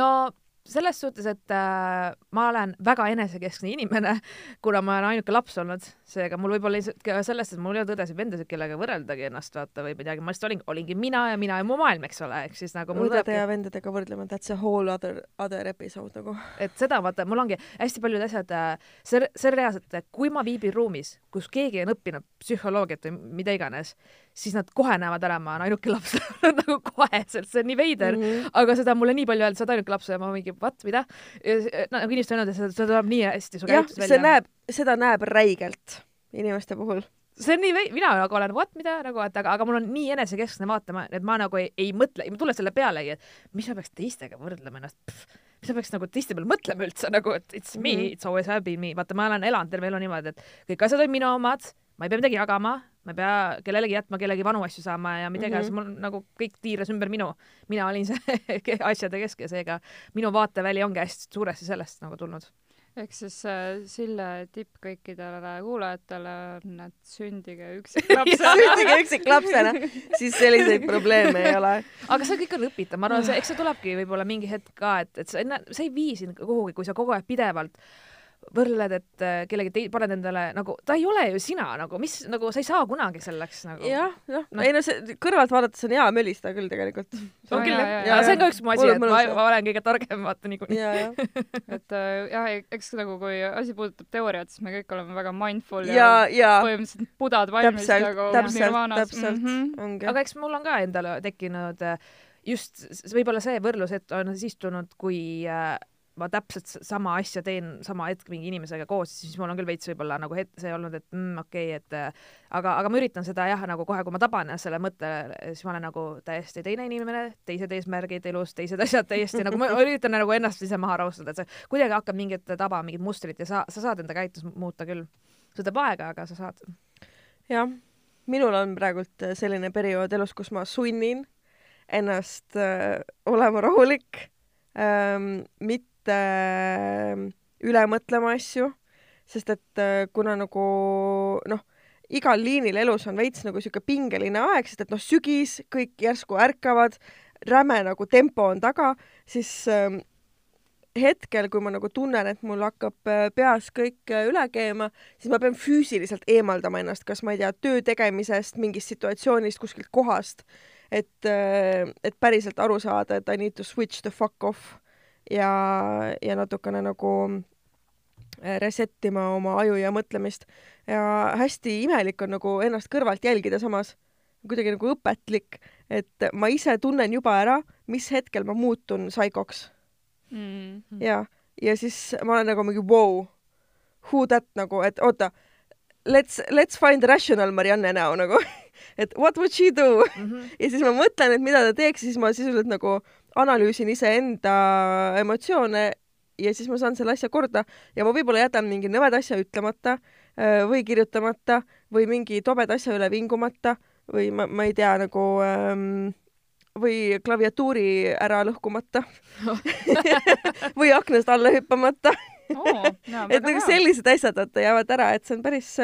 no selles suhtes, et äh, ma olen väga enesekeskne inimene, kuna ma olen ainuke laps olnud, seega mul võib-olla lihtsalt ka sellest, et mul ei olnud õdesid-vendasid, kellega võrreldagi ennast vaata või midagi, ma lihtsalt olin, olingi mina ja mina ja mu maailm, eks ole, ehk siis nagu õdede tulebki... ja vendadega võrdlema, that's a whole other, other episode nagu. et seda vaata, mul ongi hästi paljud asjad, äh, see, see reaalselt, kui ma viibin ruumis, kus keegi on õppinud psühholoogiat või mida iganes, siis nad kohe näevad ära, ma olen ainuke laps nagu koheselt, see on nii veider mm, -hmm. aga seda mulle nii palju öeldi, sa oled ainuke laps ja ma mingi, what, mida? nagu inimesed on öelnud, et seda tuleb nii hästi su käitus välja. see näeb, seda näeb räigelt inimeste puhul see on nii vei-, mina nagu olen, what, mida nagu, et aga, aga mul on nii enesekeskne vaatama, et ma nagu ei, ei mõtle, ma tulen selle pealegi, et mis ma peaks teistega võrdlema ennast, mis ma peaks nagu teiste peale mõtlema üldse nagu, et it's me mm, -hmm. it's always been me, vaata, ma olen elanud terve elu niimoodi, et kõik asjad on minu omad, ma ei pea midagi jagama, ma ei pea kellelegi jätma kellegi vanu asju saama ja mida iganes mm -hmm., mul nagu kõik tiiras ümber minu. mina olin see asjade kesk ja seega minu vaateväli ongi hästi suuresti sellest nagu tulnud ehk siis äh, Sille tipp kõikidele kuulajatele on, et sündige üksiklapsena sündige üksiklapsena, siis selliseid probleeme ei ole. aga see kõik on õpitav, ma arvan, see, eks see tulebki võib-olla mingi hetk ka, et, et see, see ei vii sind kuhugi, kui sa kogu aeg pidevalt võrdled, et äh, kellegi tei-, paned endale nagu, ta ei ole ju sina nagu, mis nagu sa ei saa kunagi selleks nagu. jah, jah no., ei no see kõrvalt vaadates on hea mölistada küll tegelikult. on küll jah, see on ka üks mu asi, et ma, ma olen kõige targem vaata niikuinii. et äh, jah, eks nagu kui asi puudutab teooriat, siis me kõik oleme väga mindful ja, ja, ja. põhimõtteliselt pudad valmis täpselt, nagu täpselt, täpselt mm, -hmm. ongi. aga eks mul on ka endale tekkinud äh, just võib-olla see võrdlus, et on siis tulnud, kui äh, ma täpselt sama asja teen sama hetk mingi inimesega koos, siis mul on küll veits võib-olla nagu het-, see olnud, et mm, okei okay,, et äh, aga, aga ma üritan seda jah, nagu kohe, kui ma taban selle mõtte, siis ma olen nagu täiesti teine inimene, teised eesmärgid elus, teised asjad täiesti nagu ma üritan nagu ennast ise maha rahustada, et see kuidagi hakkab mingit taba, mingit mustrit ja sa, sa saad enda käitust muuta küll. see võtab aega, aga sa saad. jah, minul on praegult selline periood elus, kus ma sunnin ennast äh, olema rahulik ähm,, mitte mitte äh, üle mõtlema asju, sest et äh, kuna nagu noh, igal liinil elus on veits nagu sihuke pingeline aeg, sest et noh, sügis, kõik järsku ärkavad, räme nagu tempo on taga, siis äh, hetkel, kui ma nagu tunnen, et mul hakkab äh, peas kõik üle keema, siis ma pean füüsiliselt eemaldama ennast, kas ma ei tea, töö tegemisest, mingist situatsioonist, kuskilt kohast, et, et päriselt aru saada, et I need to switch the fuck off ja, ja natukene nagu äh, reset ima oma aju ja mõtlemist. ja hästi imelik on nagu ennast kõrvalt jälgida samas, kuidagi nagu õpetlik, et ma ise tunnen juba ära, mis hetkel ma muutun saikoks mm. -hmm. ja, ja siis ma olen nagu mingi vau wow,, who that nagu, et oota, let's, let's find rational Marianne now nagu et what would she do mm? -hmm. ja siis ma mõtlen, et mida ta teeks, siis ma sisuliselt nagu analüüsin iseenda emotsioone ja siis ma saan selle asja korda ja ma võib-olla jätan mingi nõmed asja ütlemata äh, või kirjutamata või mingi tobeda asja üle vingumata või ma, ma ei tea, nagu ähm, või klaviatuuri ära lõhkumata või aknast alla hüppamata oh, et nagu sellised asjad, vaata, jäävad ära, et see on päris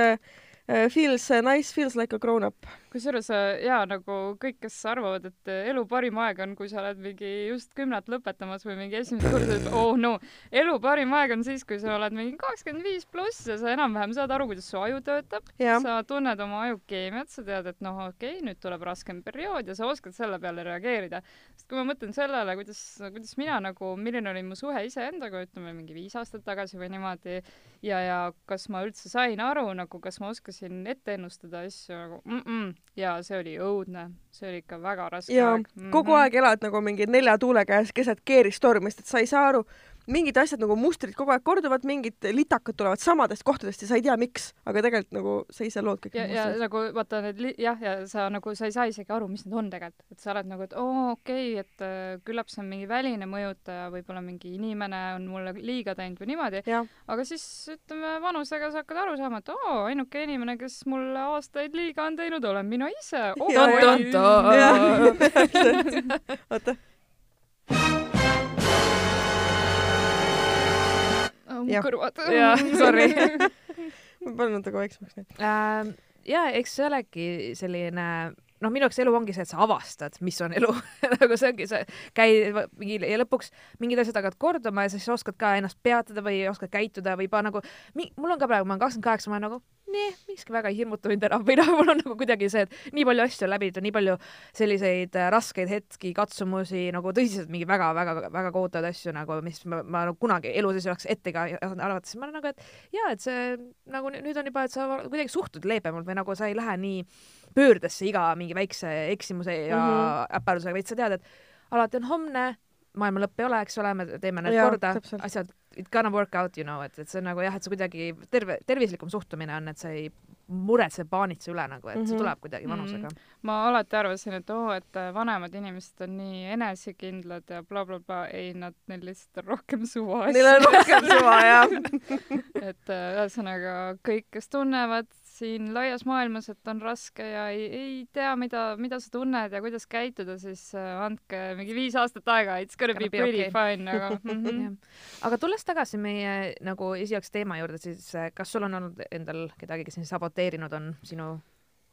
Uh, feels nice, feels like a grown up. Kusjuures uh, jaa, nagu kõik, kes arvavad, et elu parim aeg on, kui sa oled mingi just kümnat lõpetamas või mingi esimesed kursused, oh no, elu parim aeg on siis, kui sa oled mingi kakskümmend viis pluss ja sa enam-vähem saad aru, kuidas su aju töötab. sa tunned oma aju keemiat, sa tead, et noh, okei okay,, nüüd tuleb raskem periood ja sa oskad selle peale reageerida. sest kui ma mõtlen sellele, kuidas, kuidas mina nagu, milline oli mu suhe iseendaga, ütleme mingi viis aastat tagasi või niimoodi, ja, ja kas ma üldse sain aru nagu, kas ma oskasin ette ennustada asju nagu mm -mm. Ja see oli õudne, see oli ikka väga raske ja, aeg mm. -hmm. kogu aeg elad nagu mingi nelja tuule käes keset keeristormi, sest et sa ei saa aru, mingid asjad nagu mustrid kogu aeg korduvad, mingid litakad tulevad samadest kohtadest ja sa ei tea, miks, aga tegelikult nagu sa ise lood kõik ja, ja nagu vaata need jah, ja sa nagu, sa ei saa isegi aru, mis need on tegelikult, et sa oled nagu, et oo okei okay,, et äh, küllap see on mingi väline mõjutaja, võib-olla mingi inimene on mulle liiga teinud või niimoodi, aga siis ütleme vanusega sa hakkad aru saama, et oo, ainuke inimene, kes mulle aastaid liiga on teinud, olen mina ise. Oh,. oota mu kõrvad. jaa, sorry ma palun natuke vaiksemaks nüüd äh,. jaa, eks see olegi selline noh, minu jaoks elu ongi see, et sa avastad, mis on elu nagu see ongi see, käi mingi ja lõpuks mingid asjad hakkavad korduma ja siis oskad ka ennast peatada või oskad käituda või juba nagu, mul on ka praegu, ma olen kakskümmend kaheksa, ma olen nagu nee, miski väga ei hirmuta mind enam. Või noh, mul on nagu kuidagi see, et nii palju asju on läbitud, nii palju selliseid äh, raskeid hetki, katsumusi nagu tõsiselt mingi väga-väga-väga kohutavaid asju nagu, mis ma, ma nagu kunagi elu sees ei oleks ette ka arvata, siis ma olen nagu, et jaa, et see nagu nüüd on juba, et sa kuidagi suhtud leebemalt või nagu sa ei lähe nii pöördesse iga mingi väikse eksimuse ja mm -hmm. äpardusega, vaid sa tead, et alati on homne, maailma lõpp ei ole, eks ole, me teeme need ja, korda, asjad it gonna work out, you know, et, et see on nagu jah, et see kuidagi terve, tervislikum suhtumine on, et sa ei muretse, paanitse üle nagu, et see mm -hmm. tuleb kuidagi vanusega mm. -hmm. ma alati arvasin, et oo, et vanemad inimesed on nii enesekindlad ja blablabla bla, bla. ei, nad, neil lihtsalt on rohkem suva. Neil on rohkem suva, jah et ühesõnaga kõik, kes tunnevad siin laias maailmas, et on raske ja ei, ei tea, mida, mida sa tunned ja kuidas käituda, siis äh, andke mingi viis aastat aega, it's gonna be pretty okay. fine, aga mm -hmm. aga tulles tagasi meie nagu esialgse teema juurde, siis äh, kas sul on olnud endal kedagi, kes sind saboteerinud on sinu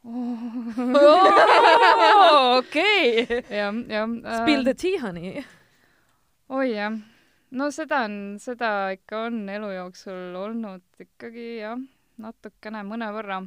okei. jah, jah. Spill the tea, honey. oi jah, no seda on, seda ikka on elu jooksul olnud ikkagi jah natukene, mõnevõrra.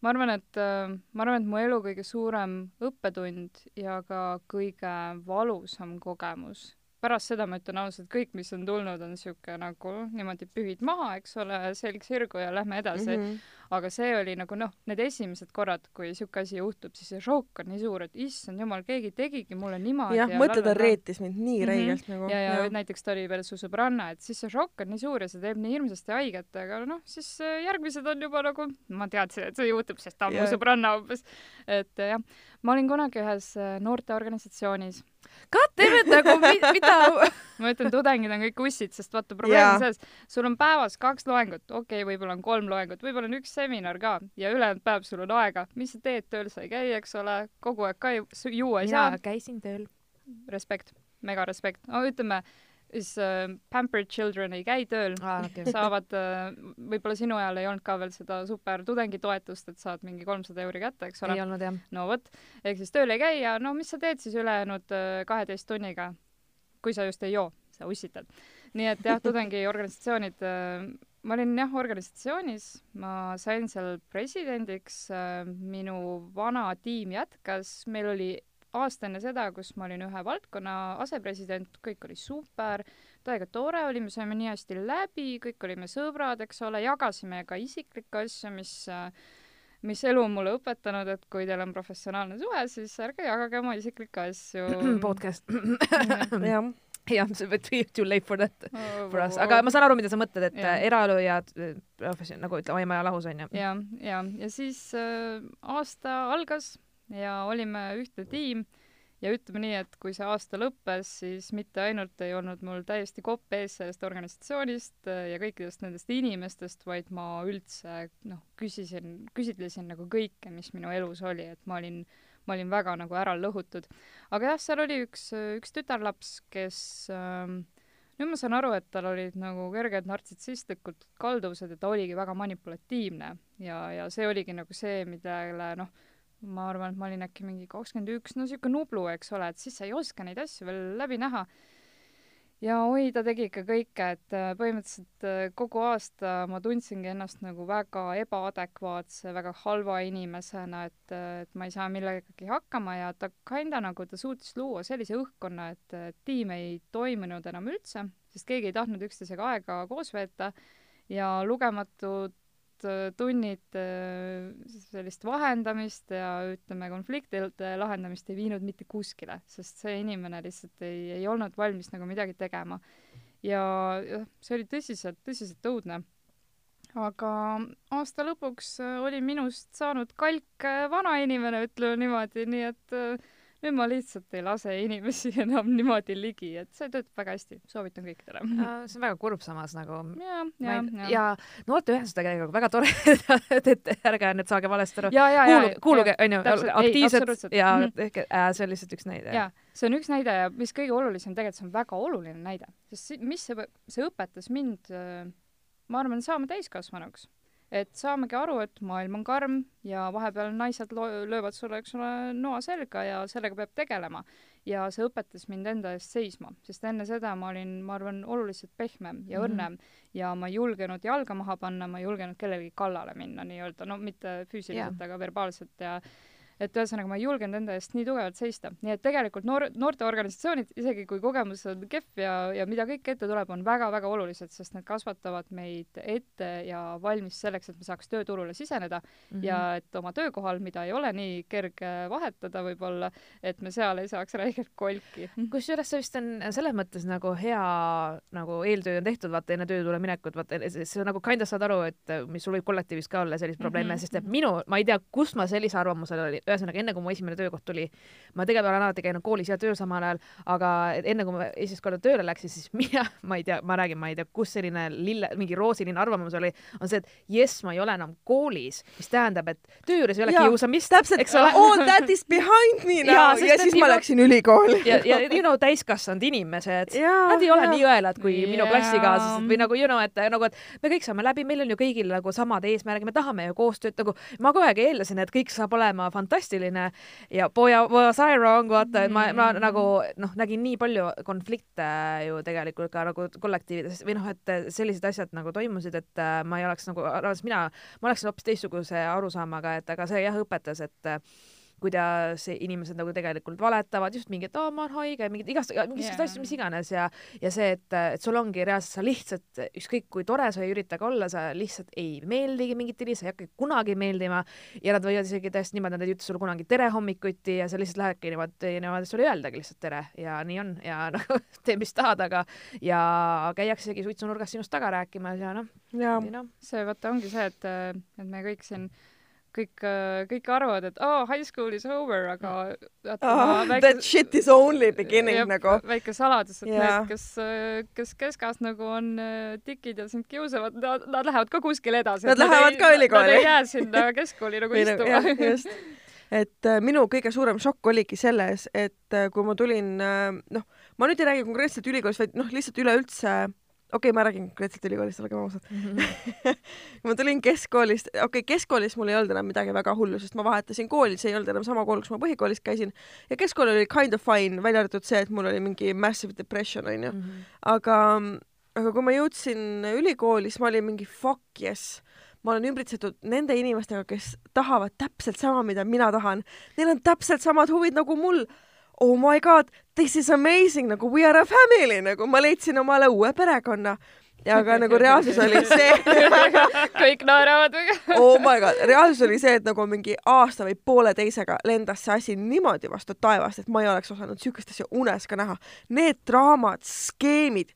ma arvan, et, äh, ma arvan, et mu elu kõige suurem õppetund ja ka kõige valusam kogemus pärast seda ma ütlen ausalt, kõik, mis on tulnud, on niisugune nagu niimoodi pühid maha, eks ole, selg sirgu ja lähme edasi mm. -hmm. aga see oli nagu noh, need esimesed korrad, kui niisugune asi juhtub, siis see šokk on nii suur, et issand jumal, keegi tegigi mulle niimoodi. jah, mõtle, ta reetis mind nii mm -hmm. räigelt nagu. ja, ja, ja näiteks ta oli veel su sõbranna, et siis see šokk on nii suur ja see teeb nii hirmsasti haiget, aga noh, siis äh, järgmised on juba nagu, ma teadsin, et see juhtub, sest ta on mu sõbranna umbes. et jah, ma olin kunagi ühes äh, noorteorganisatsioonis Goddammit nagu mida ma ütlen, tudengid on kõik ussid, sest vaata, probleem on selles, sul on päevas kaks loengut, okei okay,, võib-olla on kolm loengut, võib-olla on üks seminar ka ja ülejäänud päev sul on aega, mis sa teed, tööl sa ei käi, eks ole, kogu aeg ka juua ei saa. mina käisin tööl. respekt, mega respekt, no ütleme siis äh, pampered children ei käi tööl ah,, okay. saavad äh,, võib-olla sinu ajal ei olnud ka veel seda super tudengitoetust, et saad mingi kolmsada euri kätte, eks ole. ei olnud jah. no vot, ehk siis tööl ei käi ja no mis sa teed siis ülejäänud äh, kaheteist tunniga, kui sa just ei joo, sa ussitad. nii et jah, tudengiorganisatsioonid äh,, ma olin jah organisatsioonis, ma sain seal presidendiks äh,, minu vana tiim jätkas, meil oli aasta enne seda, kus ma olin ühe valdkonna asepresident, kõik oli super, täiega tore oli, me saime nii hästi läbi, kõik olime sõbrad, eks ole, jagasime ka isiklikke asju, mis mis elu on mulle õpetanud, et kui teil on professionaalne suhe, siis ärge jagage oma isiklikke asju. podcast. jah jah, see võib be too late for that oh,, for us, aga ma saan aru, mida sa mõtled, et yeah. eraelu ja profession, nagu ütleme, hoiame lahus, onju. ja, ja, ja siis äh, aasta algas ja olime ühtne tiim ja ütleme nii, et kui see aasta lõppes, siis mitte ainult ei olnud mul täiesti kopp ees sellest organisatsioonist äh, ja kõikidest nendest inimestest, vaid ma üldse noh, küsisin, küsitlesin nagu kõike, mis minu elus oli, et ma olin, ma olin väga nagu ära lõhutud. aga jah, seal oli üks, üks tütarlaps, kes ähm, nüüd ma saan aru, et tal olid nagu kerged nartsissistlikud kalduvused ja ta oligi väga manipulatiivne ja, ja see oligi nagu see, millele noh, ma arvan, et ma olin äkki mingi kakskümmend üks, no siuke nublu, eks ole, et siis sa ei oska neid asju veel läbi näha. ja oi, ta tegi ikka kõike, et äh, põhimõtteliselt äh, kogu aasta ma tundsingi ennast nagu väga ebaadekvaatse, väga halva inimesena, et, äh, et ma ei saa millegagi hakkama ja ta kinda nagu, ta suutis luua sellise õhkkonna, et tiim ei toiminud enam üldse, sest keegi ei tahtnud üksteisega aega koos veeta ja lugematud Äh, tunnid äh, sellist vahendamist ja ütleme, konfliktide lahendamist ei viinud mitte kuskile, sest see inimene lihtsalt ei, ei olnud valmis nagu midagi tegema. ja see oli tõsiselt, tõsiselt õudne. aga aasta lõpuks oli minust saanud kalk vanainimene, ütleme niimoodi, nii et äh, nüüd ma lihtsalt ei lase inimesi enam niimoodi ligi, et see töötab väga hästi, soovitan kõikidele. see on väga kurb samas nagu. ja, ja, ja. ja noorteühendused tegelikult väga tore et, et ärge nüüd saage valesti aru. kuuluge, kuuluge, onju, aktiivsed ja mm -hmm. ehk äh, see on lihtsalt üks näide. jaa, see on üks näide ja mis kõige olulisem, tegelikult see on väga oluline näide, sest mis see, see õpetas mind, äh, ma arvan, saama täiskasvanuks et saamegi aru, et maailm on karm ja vahepeal naised löövad sulle, eks ole, noa selga ja sellega peab tegelema. ja see õpetas mind enda eest seisma, sest enne seda ma olin, ma arvan, oluliselt pehmem ja mm -hmm. õrnem ja ma ei julgenud jalga maha panna, ma ei julgenud kellelegi kallale minna nii-öelda, no mitte füüsiliselt yeah., aga verbaalselt ja et ühesõnaga ma ei julgenud enda eest nii tugevalt seista, nii et tegelikult noor, noorteorganisatsioonid, isegi kui kogemus on kehv ja, ja mida kõik ette tuleb, on väga-väga olulised, sest need kasvatavad meid ette ja valmis selleks, et me saaks tööturule siseneda mm -hmm. ja et oma töökohal, mida ei ole nii kerge vahetada võib-olla, et me seal ei saaks räigelt kolki. kusjuures see vist on selles mõttes nagu hea nagu eeltöö on tehtud, vaata enne tööturule minekut, vaata sa nagu kinda saad aru, et mis sul võib kollektiivis ka olla selliseid probleeme mm, -hmm. sest et minu, ma ei tea, kust ma sellise arvamusel olin, ühesõnaga enne kui mu esimene töökoht tuli, ma tegelikult olen alati käinud koolis ja tööl samal ajal, aga enne kui ma esimest korda tööle läksin, siis mina, ma ei tea, ma räägin, ma ei tea, kus selline lille, mingi roosiline arvamus oli, on see, et jess, ma ei ole enam koolis, mis tähendab, et töö juures ei ole kiusamist. täpselt, all that is behind me now. ja, ja siis ma läksin ülikooli. Ja, ja you know, täiskasvanud inimesed, nad ei ole nii õelad kui yeah. minu klassikaaslased või nagu you know, et nagu, et me kõik saame läbi, meil on ju kõigil nagu samad eesmärgid, me tahame ju koostööd nagu, ma kogu aeg eeldasin, et kõik saab olema fantastiline fantastiline ja boy was I wrong, vaata, et ma, ma mm. nagu noh, nägin nii palju konflikte ju tegelikult ka nagu kollektiivides või noh, et sellised asjad nagu toimusid, et äh, ma ei oleks nagu, mina, ma oleksin hoopis teistsuguse arusaamaga, et aga see jah õpetas, et kuidas inimesed nagu tegelikult valetavad, just mingi, et oo, ma olen haige, mingid igast, mingisugused yeah. asjad, mis iganes ja, ja see, et, et sul ongi reaalselt, sa lihtsalt, ükskõik kui tore sa ei ürita ka olla, sa lihtsalt ei meeldigi mingitele, sa ei hakka kunagi meeldima ja nad võivad isegi täiesti niimoodi, nad ei ütle sulle kunagi tere hommikuti ja sa lihtsalt lähedki niimoodi, niimoodi sulle ei öeldagi lihtsalt tere ja nii on ja nagu tee, mis tahad, aga ja käiakse isegi suitsunurgas sinust taga rääkimas ja noh. No. see vaata ongi see, et, et me kõik siin kõik, kõik arvavad, et oh, high school is over, aga vaata oh, väike, that shit is only beginning jep, nagu. väike saladus, et yeah. need, kes, kes keskas nagu on äh, tikid ja sind kiusavad, nad, nad lähevad ka kuskile edasi. Nad lähevad ei, ka ülikooli. Nad ei jää sinna keskkooli nagu istuma. just et äh, minu kõige suurem šokk oligi selles, et äh, kui ma tulin äh,, noh, ma nüüd ei räägi konkreetselt ülikoolist, vaid noh, lihtsalt üleüldse äh, okei okay,, ma räägin konkreetselt ülikoolist, olgem ausad mm. -hmm. ma tulin keskkoolist, okei okay,, keskkoolis mul ei olnud enam midagi väga hullu, sest ma vahetasin kooli, see ei olnud enam sama kool, kus ma põhikoolis käisin ja keskkool oli kind of fine, välja arvatud see, et mul oli mingi massive depression onju mm. -hmm. aga, aga kui ma jõudsin ülikooli, siis ma olin mingi fuck yes ma olen ümbritsetud nende inimestega, kes tahavad täpselt sama, mida mina tahan. Neil on täpselt samad huvid nagu mul oh my god, this is amazing, nagu we are a family, nagu ma leidsin omale uue perekonna ja aga nagu reaalsus oli see kõik naeravad oh my god, reaalsus oli see, et nagu mingi aasta või pooleteisega lendas see asi niimoodi vastu taevast, et ma ei oleks osanud siukest asja unes ka näha. Need draamad, skeemid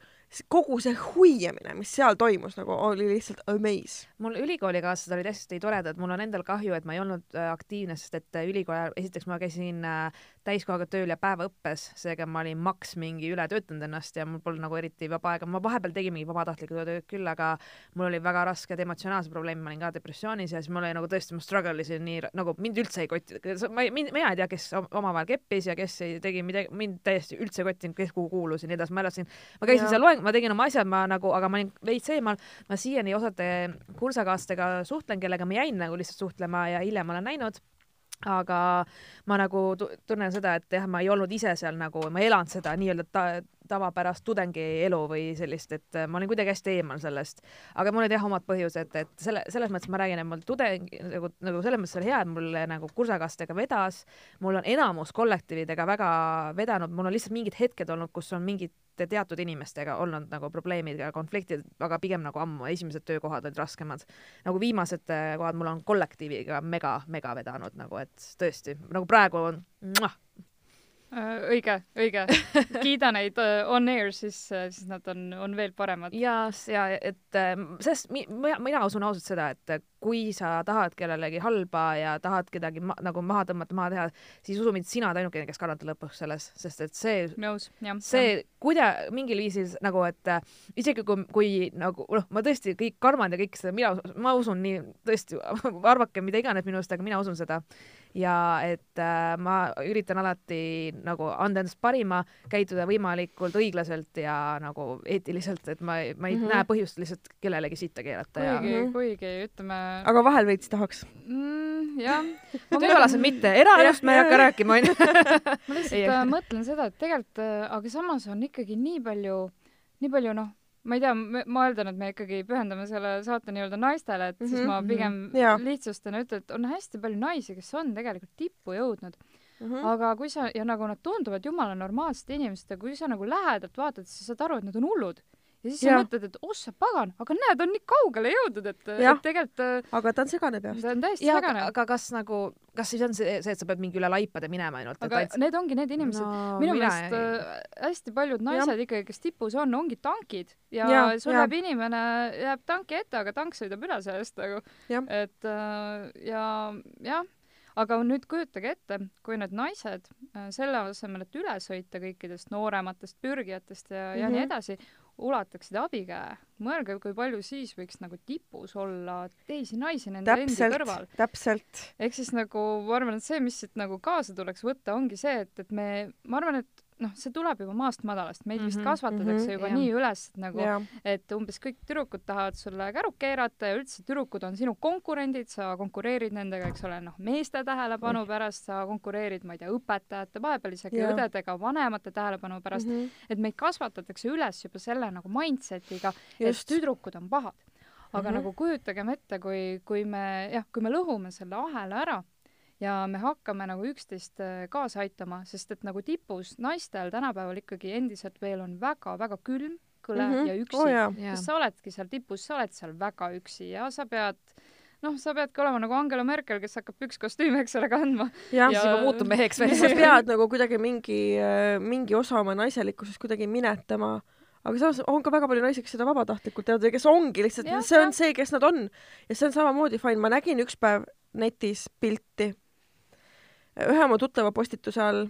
kogu see huiamine, mis seal toimus, nagu oli lihtsalt amaze. mul ülikoolikaaslased olid hästi toredad, mul on endal kahju, et ma ei olnud äh, aktiivne, sest et äh, ülikooli ajal, esiteks ma käisin äh, täiskohaga tööl ja päevaõppes, seega ma olin maks mingi üle töötanud ennast ja mul polnud nagu eriti vaba aega, ma vahepeal tegin mingi vabatahtlikku tööd küll, aga mul oli väga rasked emotsionaalsed probleemid, ma olin ka depressioonis ja siis mul oli nagu tõesti, ma struggle isin nii, nagu mind üldse ei kotinud, ma ei, mina ei tea, kes omavahel keppis ja kes ei tegi midagi, mind täiesti üldse ei kottinud, kes kuhu kuulus ja nii edasi, ma elasin, ma käisin ja. seal loeng-, ma tegin oma asjad, ma nagu, aga ma olin veits eemal, ma siiani osade kursakaaslastega suhtlen, kellega ma jäin nagu lihtsalt suhtlema ja hiljem olen näinud. Aga ma nagu tunnen seda, et jah, ma ei olnud ise seal nagu, ma ei elanud seda nii-öelda tavapärast tudengielu või sellist, et ma olin kuidagi hästi eemal sellest. aga mul olid jah omad põhjused, et selle, selles mõttes ma räägin, et mul tudeng nagu, nagu selles mõttes oli hea, et mul nagu kursakastega vedas, mul on enamus kollektiividega väga vedanud, mul on lihtsalt mingid hetked olnud, kus on mingid teatud inimestega olnud nagu probleemid ja konfliktid, aga pigem nagu ammu, esimesed töökohad olid raskemad. nagu viimased äh, kohad mul on kollektiiviga mega, mega vedanud nagu, et tõesti nagu praegu on Äh, õige, õige. kiida neid äh, on air, siis, äh, siis nad on, on veel paremad. ja, ja et sest mina, mina usun ausalt seda, et kui sa tahad kellelegi halba ja tahad kedagi ma, nagu maha tõmmata, maha teha, siis usu mind, sina oled ainukene, kes kannatab lõpuks selles, sest et see, see kuida-, mingil viisil nagu, et isegi kui, kui nagu noh, ma tõesti kõik karmad ja kõik seda, mina, ma usun nii, tõesti, arvake mida iganes minust, aga mina usun seda ja et äh, ma üritan alati nagu anda endast parima, käituda võimalikult õiglaselt ja nagu eetiliselt, et ma, ma ei mm -hmm. näe põhjust lihtsalt kellelegi sitta keelata kuigi ja..., kuigi ütleme. aga vahel veits tahaks mm,. jah. tööalaselt mitte, eraelust me ei hakka rääkima, onju. ma lihtsalt äh, mõtlen seda, et tegelikult, äh, aga samas on ikkagi nii palju, nii palju noh ma ei tea, ma eeldan, et me ikkagi pühendame selle saate nii-öelda naistele, et mm -hmm. siis ma mhm. pigem mm -hmm. lihtsustan ja ütlen, et on hästi palju naisi, kes on tegelikult tippu jõudnud mm. -hmm. aga kui sa, ja nagu nad tunduvad jumala normaalsete inimestega, kui sa nagu lähedalt vaatad, siis sa saad aru, et nad on hullud ja siis ja. sa mõtled, et ossa pagan, aga näed, on nii kaugele jõudnud, et, et tegelikult äh, aga ta on segane peast. ta on täiesti ja, segane. aga kas nagu, kas siis on see, see, et sa pead mingi üle laipade minema ainult? aga et... need ongi need inimesed no,, minu meelest äh, hästi paljud naised ja. ikkagi, kes tipus on, ongi tankid ja, ja sul jääb inimene, jääb tanki ette, aga tank sõidab üle sellest nagu, et äh, ja jah aga nüüd kujutage ette, kui need naised äh, selle asemel, et üle sõita kõikidest noorematest pürgijatest ja mm, -hmm. ja nii mhm. edasi, ulataksid abikäe, mõelge, kui palju siis võiks nagu tipus olla teisi naisi nende täpselt, endi kõrval. täpselt. ehk siis nagu ma arvan, et see, mis siit nagu kaasa tuleks võtta, ongi see, et, et me, ma arvan, et noh, see tuleb juba maast madalast, meid vist mm -hmm, kasvatatakse mm -hmm, juba jah. nii üles, et nagu, et umbes kõik tüdrukud tahavad sulle käru keerata ja üldse tüdrukud on sinu konkurendid, sa konkureerid nendega, eks ole, noh, meeste tähelepanu pärast, sa konkureerid, ma ei tea, õpetajate, vahepeal isegi ja. õdedega, vanemate tähelepanu pärast mm, -hmm. et meid kasvatatakse üles juba selle nagu mindset'iga, et tüdrukud on pahad. aga mm -hmm. nagu kujutagem ette, kui, kui me jah, kui me lõhume selle ahela ära ja me hakkame nagu üksteist äh, kaasa aitama, sest et nagu tipus naistel tänapäeval ikkagi endiselt veel on väga-väga külm, kõle mm -hmm. ja üksi oh,, sest sa oledki seal tipus, sa oled seal väga üksi ja sa pead noh, sa peadki olema nagu Angela Merkel, kes hakkab pükskostüüme, eks ole, kandma. jah ja..., siis juba muutub meheks veel. sa pead nagu kuidagi mingi, äh, mingi osa oma naiselikkusest kuidagi minetama aga samas on ka väga palju naisi, kes seda vabatahtlikult teevad ja kes ongi lihtsalt, see on ja. see, kes nad on. ja see on samamoodi fine, ma nägin üks päev netis pilti ühe oma tuttava postituse all,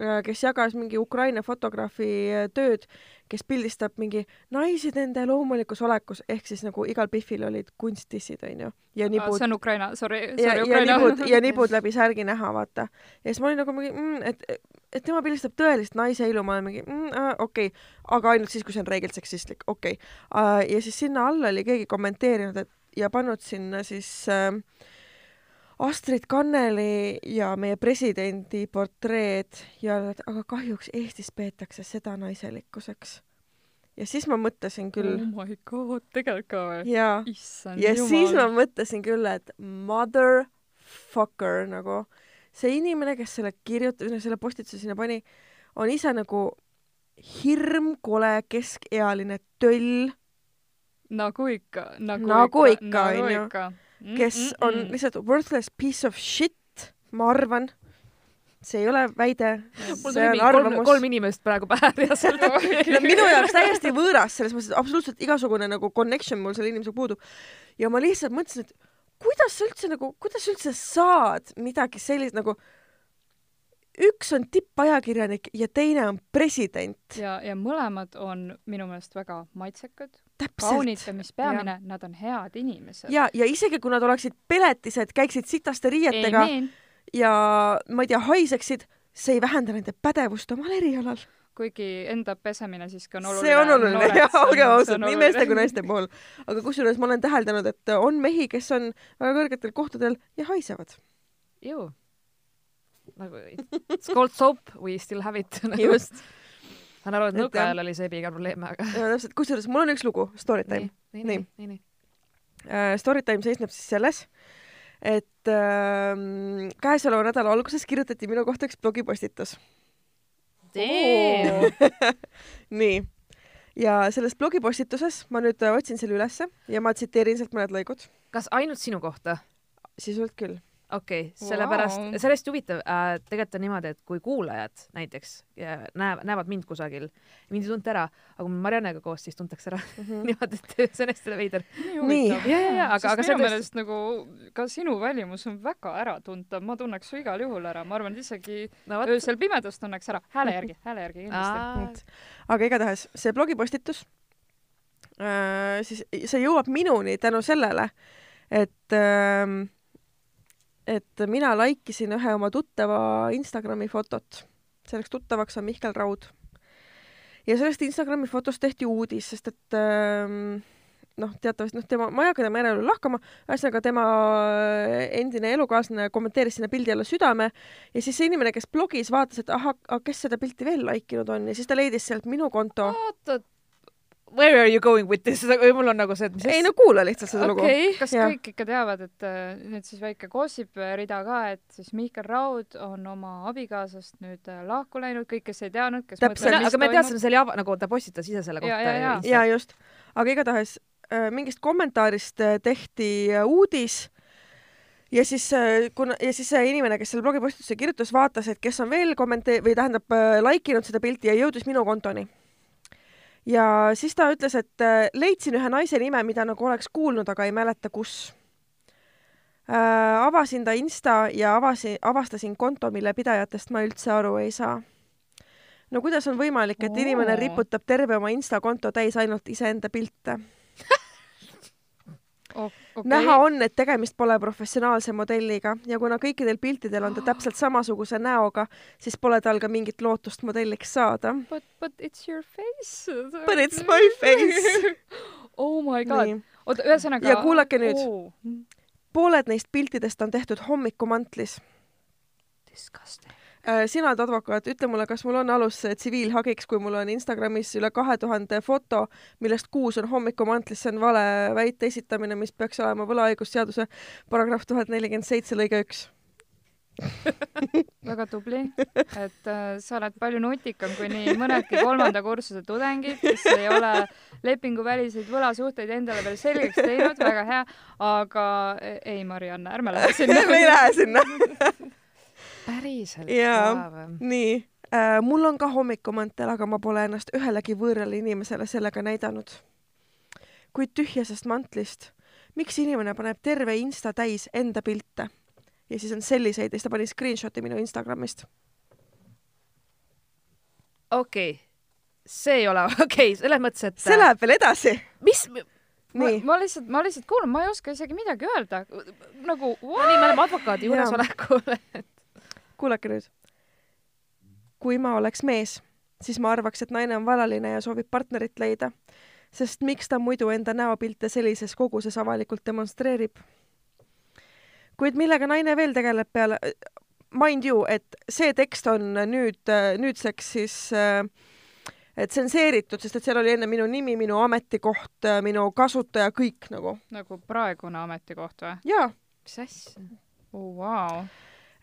äh, kes jagas mingi Ukraina fotograafi äh, tööd, kes pildistab mingi naisi nende loomulikus olekus, ehk siis nagu igal Biffil olid kunsttissid, onju. ja nibud. see on Ukraina, sorry, sorry, ja, Ukraina. ja nibud, ja nibud läbi särgi näha, vaata. ja siis ma olin nagu mingi mm,, et, et tema pildistab tõelist naise ilu, ma olen mingi mm, äh, okei okay., aga ainult siis, kui see on reegelt seksistlik, okei okay. uh,. ja siis sinna alla oli keegi kommenteerinud, et ja pannud sinna siis äh, Astrid Kanneli ja meie presidendi portreed ja aga kahjuks Eestis peetakse seda naiselikkuseks. ja siis ma mõtlesin küll. oh my god, tegelikult ka või? jaa. ja jumal. siis ma mõtlesin küll, et motherfucker nagu see inimene, kes selle kirjutas, selle postituse sinna pani, on ise nagu hirmkole keskealine töll. nagu ikka, nagu, nagu ikka, onju kes mm -mm. on lihtsalt worthless piece of shit, ma arvan. see ei ole väide, see on arvamus. kolm, inimest praegu pähe reaalselt minu jaoks täiesti võõras, selles mõttes, et absoluutselt igasugune nagu connection mul selle inimesega puudub. ja ma lihtsalt mõtlesin, et kuidas sa üldse nagu, kuidas sa üldse saad midagi sellist nagu üks on tippajakirjanik ja teine on president. ja, ja mõlemad on minu meelest väga maitsekad, kaunid ja mis peamine, nad on head inimesed. ja, ja isegi kui nad oleksid peletised, käiksid sitaste riietega Amen. ja ma ei tea, haiseksid, see ei vähenda nende pädevust omal erialal kuigi enda pesemine siiski on oluline. see on oluline jah, olgem ausad, nii meeste kui naiste puhul. aga kusjuures ma olen täheldanud, et on mehi, kes on väga kõrgetel kohtadel ja haisevad. ju nagu it's called soap, we still have it nagu. just. Ma saan aru, et nõukaajal oli seebiga probleeme, aga. jaa, täpselt, kusjuures mul on üks lugu, Storytime. nii, nii, nii, nii. Uh, Storytime seisneb siis selles, et äh, käesoleva nädala alguses kirjutati minu kohta üks blogipostitus. nii, ja selles blogipostituses ma nüüd otsin selle ülesse ja ma tsiteerin sealt mõned lõigud. kas ainult sinu kohta? sisuliselt küll okei okay,, sellepärast wow., see on hästi huvitav äh,. tegelikult on niimoodi, et kui kuulajad näiteks näevad, näevad mind kusagil, mind ei tunta ära, aga kui me Mariannega koos, siis tuntakse ära mm -hmm. niimoodi, et see on hästi veider. nii. ja, ja, ja, aga, aga minu meelest tõest... nagu ka sinu välimus on väga äratuntav, ma tunneks su igal juhul ära, ma arvan, et isegi no, võt... öösel pimedas tunneks ära, hääle järgi, hääle järgi kindlasti. aga igatahes see blogipostitus äh,, siis see jõuab minuni tänu sellele, et äh, et mina laikisin ühe oma tuttava Instagrami fotot. selleks tuttavaks on Mihkel Raud. ja sellest Instagrami fotost tehti uudis, sest et ähm, noh, teatavasti noh, tema, ma ei hakka tema eraelu lahkama, ühesõnaga tema endine elukaaslane kommenteeris sinna pildi alla südame ja siis see inimene, kes blogis, vaatas, et ahah, kes seda pilti veel like inud on ja siis ta leidis sealt minu konto. oota, where are you going with this või mul on nagu see, et mis ei no kuula lihtsalt seda okay. lugu. kas ja. kõik ikka teavad, et äh, nüüd siis väike gossip rida ka, et siis Mihkel Raud on oma abikaasast nüüd äh, lahku läinud, kõik, kes ei teadnud, kes täpselt, aga me teadsime, see oli ava-, nagu ta postitas ise selle kohta. ja, ja, ja. ja just, aga igatahes äh, mingist kommentaarist tehti uudis ja siis kuna ja siis see inimene, kes selle blogipostituse kirjutas, vaatas, et kes on veel kommenta- või tähendab äh, like inud seda pilti ja jõudis minu kontoni ja siis ta ütles, et äh, leidsin ühe naise nime, mida nagu oleks kuulnud, aga ei mäleta, kus äh,. avasin ta Insta ja avasin, avastasin konto, mille pidajatest ma üldse aru ei saa. no kuidas on võimalik, et inimene riputab terve oma Insta konto täis ainult iseenda pilte okay. näha on, et tegemist pole professionaalse modelliga ja kuna kõikidel piltidel on ta täpselt samasuguse näoga, siis pole tal ka mingit lootust modelliks saada. But, but it's your face. But it's my face oh my god. oota, ühesõnaga. ja kuulake nüüd oh.. pooled neist piltidest on tehtud hommikumantlis. Disgusting sina oled advokaat, ütle mulle, kas mul on alus tsiviilhagiks, kui mul on Instagramis üle kahe tuhande foto, millest kuus on hommikumantlis, see on vale väite esitamine, mis peaks olema võlaõigusseaduse paragrahv tuhat nelikümmend seitse lõige üks. Väga tubli, et äh, sa oled palju nutikam kui nii mõnedki kolmanda kursuse tudengid, kes ei ole lepinguväliseid võlasuhteid endale veel selgeks teinud, väga hea, aga e-, ei, Marianne, ärme lähe sinna. Me ei lähe sinna päriselt ka või? nii äh,, mul on ka hommikumantel, aga ma pole ennast ühelegi võõrale inimesele sellega näidanud. kuid tühjasest mantlist, miks inimene paneb terve Insta täis enda pilte ja siis on selliseid ja siis ta pani screenshot'i minu Instagramist. okei okay., see ei ole okei okay,, selles mõttes, et see läheb veel edasi. mis ma, ma lihtsalt, ma lihtsalt kuulan, ma ei oska isegi midagi öelda. nagu nii, me oleme advokaadi juuresolekul kuulake nüüd. kui ma oleks mees, siis ma arvaks, et naine on valaline ja soovib partnerit leida, sest miks ta muidu enda näopilte sellises koguses avalikult demonstreerib? kuid millega naine veel tegeleb peale, mind you, et see tekst on nüüd, nüüdseks siis äh, tsenseeritud, sest et seal oli enne minu nimi, minu ametikoht, minu kasutaja, kõik nagu. nagu praegune ametikoht või? jaa. mis asja oh,? Wow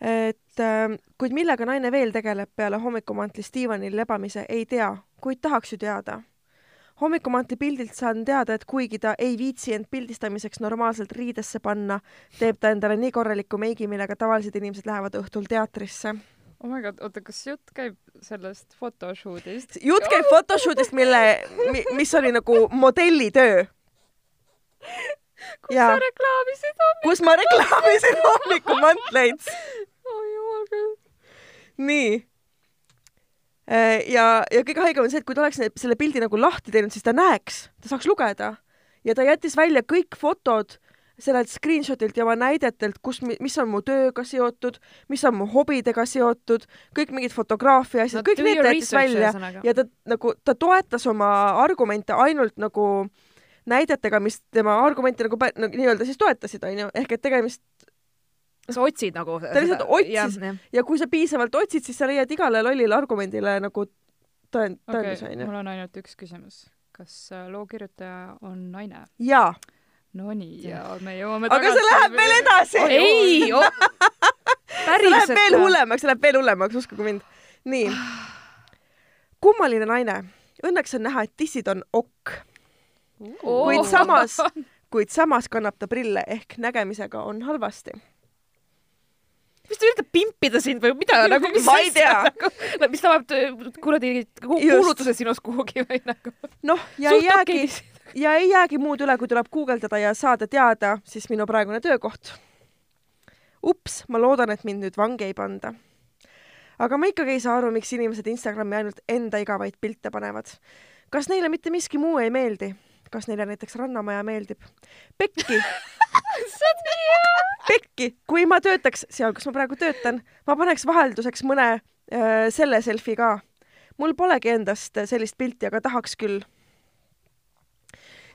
et äh, kuid millega naine veel tegeleb peale hommikumantlis diivanil lebamise, ei tea, kuid tahaks ju teada. hommikumantli pildilt saan teada, et kuigi ta ei viitsi end pildistamiseks normaalselt riidesse panna, teeb ta endale nii korraliku meigi, millega tavalised inimesed lähevad õhtul teatrisse oh my god, oota, kas jutt käib sellest photoshoot'ist? jutt käib photoshoot'ist, mille, mis oli nagu modellitöö. kus ja. sa reklaamisid hommikumanteid? kus ma reklaamisin hommikumantleid nii. Äh, ja, ja kõige haigem on see, et kui ta oleks selle pildi nagu lahti teinud, siis ta näeks, ta saaks lugeda. Ja ta jättis välja kõik fotod sellelt screenshotilt ja oma näidetelt, kus, mis on mu tööga seotud, mis on mu hobidega seotud, kõik mingid fotograafia asjad no,, kõik need ta jättis välja. ja ta nagu, ta toetas oma argumente ainult nagu näidetega, mis tema argumente nagu, nagu nii-öelda siis toetasid, onju, ehk et tegemist sa otsid nagu ta lihtsalt otsis ja, ja kui sa piisavalt otsid, siis sa leiad igale lollile argumendile nagu tõend, tõenduse okay,, onju. mul on ainult üks küsimus. kas äh, loo kirjutaja on naine? jaa. Nonii, ja me jõuame aga see läheb veel edasi oh,. ei oh. see läheb veel hullemaks, see läheb veel hullemaks, uskuge mind. nii. kummaline naine. Õnneks on näha, et tissid on okk. kuid samas, kuid samas kannab ta prille ehk nägemisega on halvasti mis ta üritab pimpida sind või mida nagu, mis ma ei tea nagu,. mis ta paneb kuradi kuulutuse sinust kuhugi või nagu. noh, ja ei jäägi, ja ei jäägi muud üle, kui tuleb guugeldada ja saada teada siis minu praegune töökoht. ups, ma loodan, et mind nüüd vangi ei panda. aga ma ikkagi ei saa aru, miks inimesed Instagrami ainult enda igavaid pilte panevad. kas neile mitte miski muu ei meeldi? Kas neile näiteks Rannamaja meeldib? Pekki pekki, kui ma töötaks seal, kus ma praegu töötan, ma paneks vahelduseks mõne äh, selle selfie ka. mul polegi endast sellist pilti, aga tahaks küll.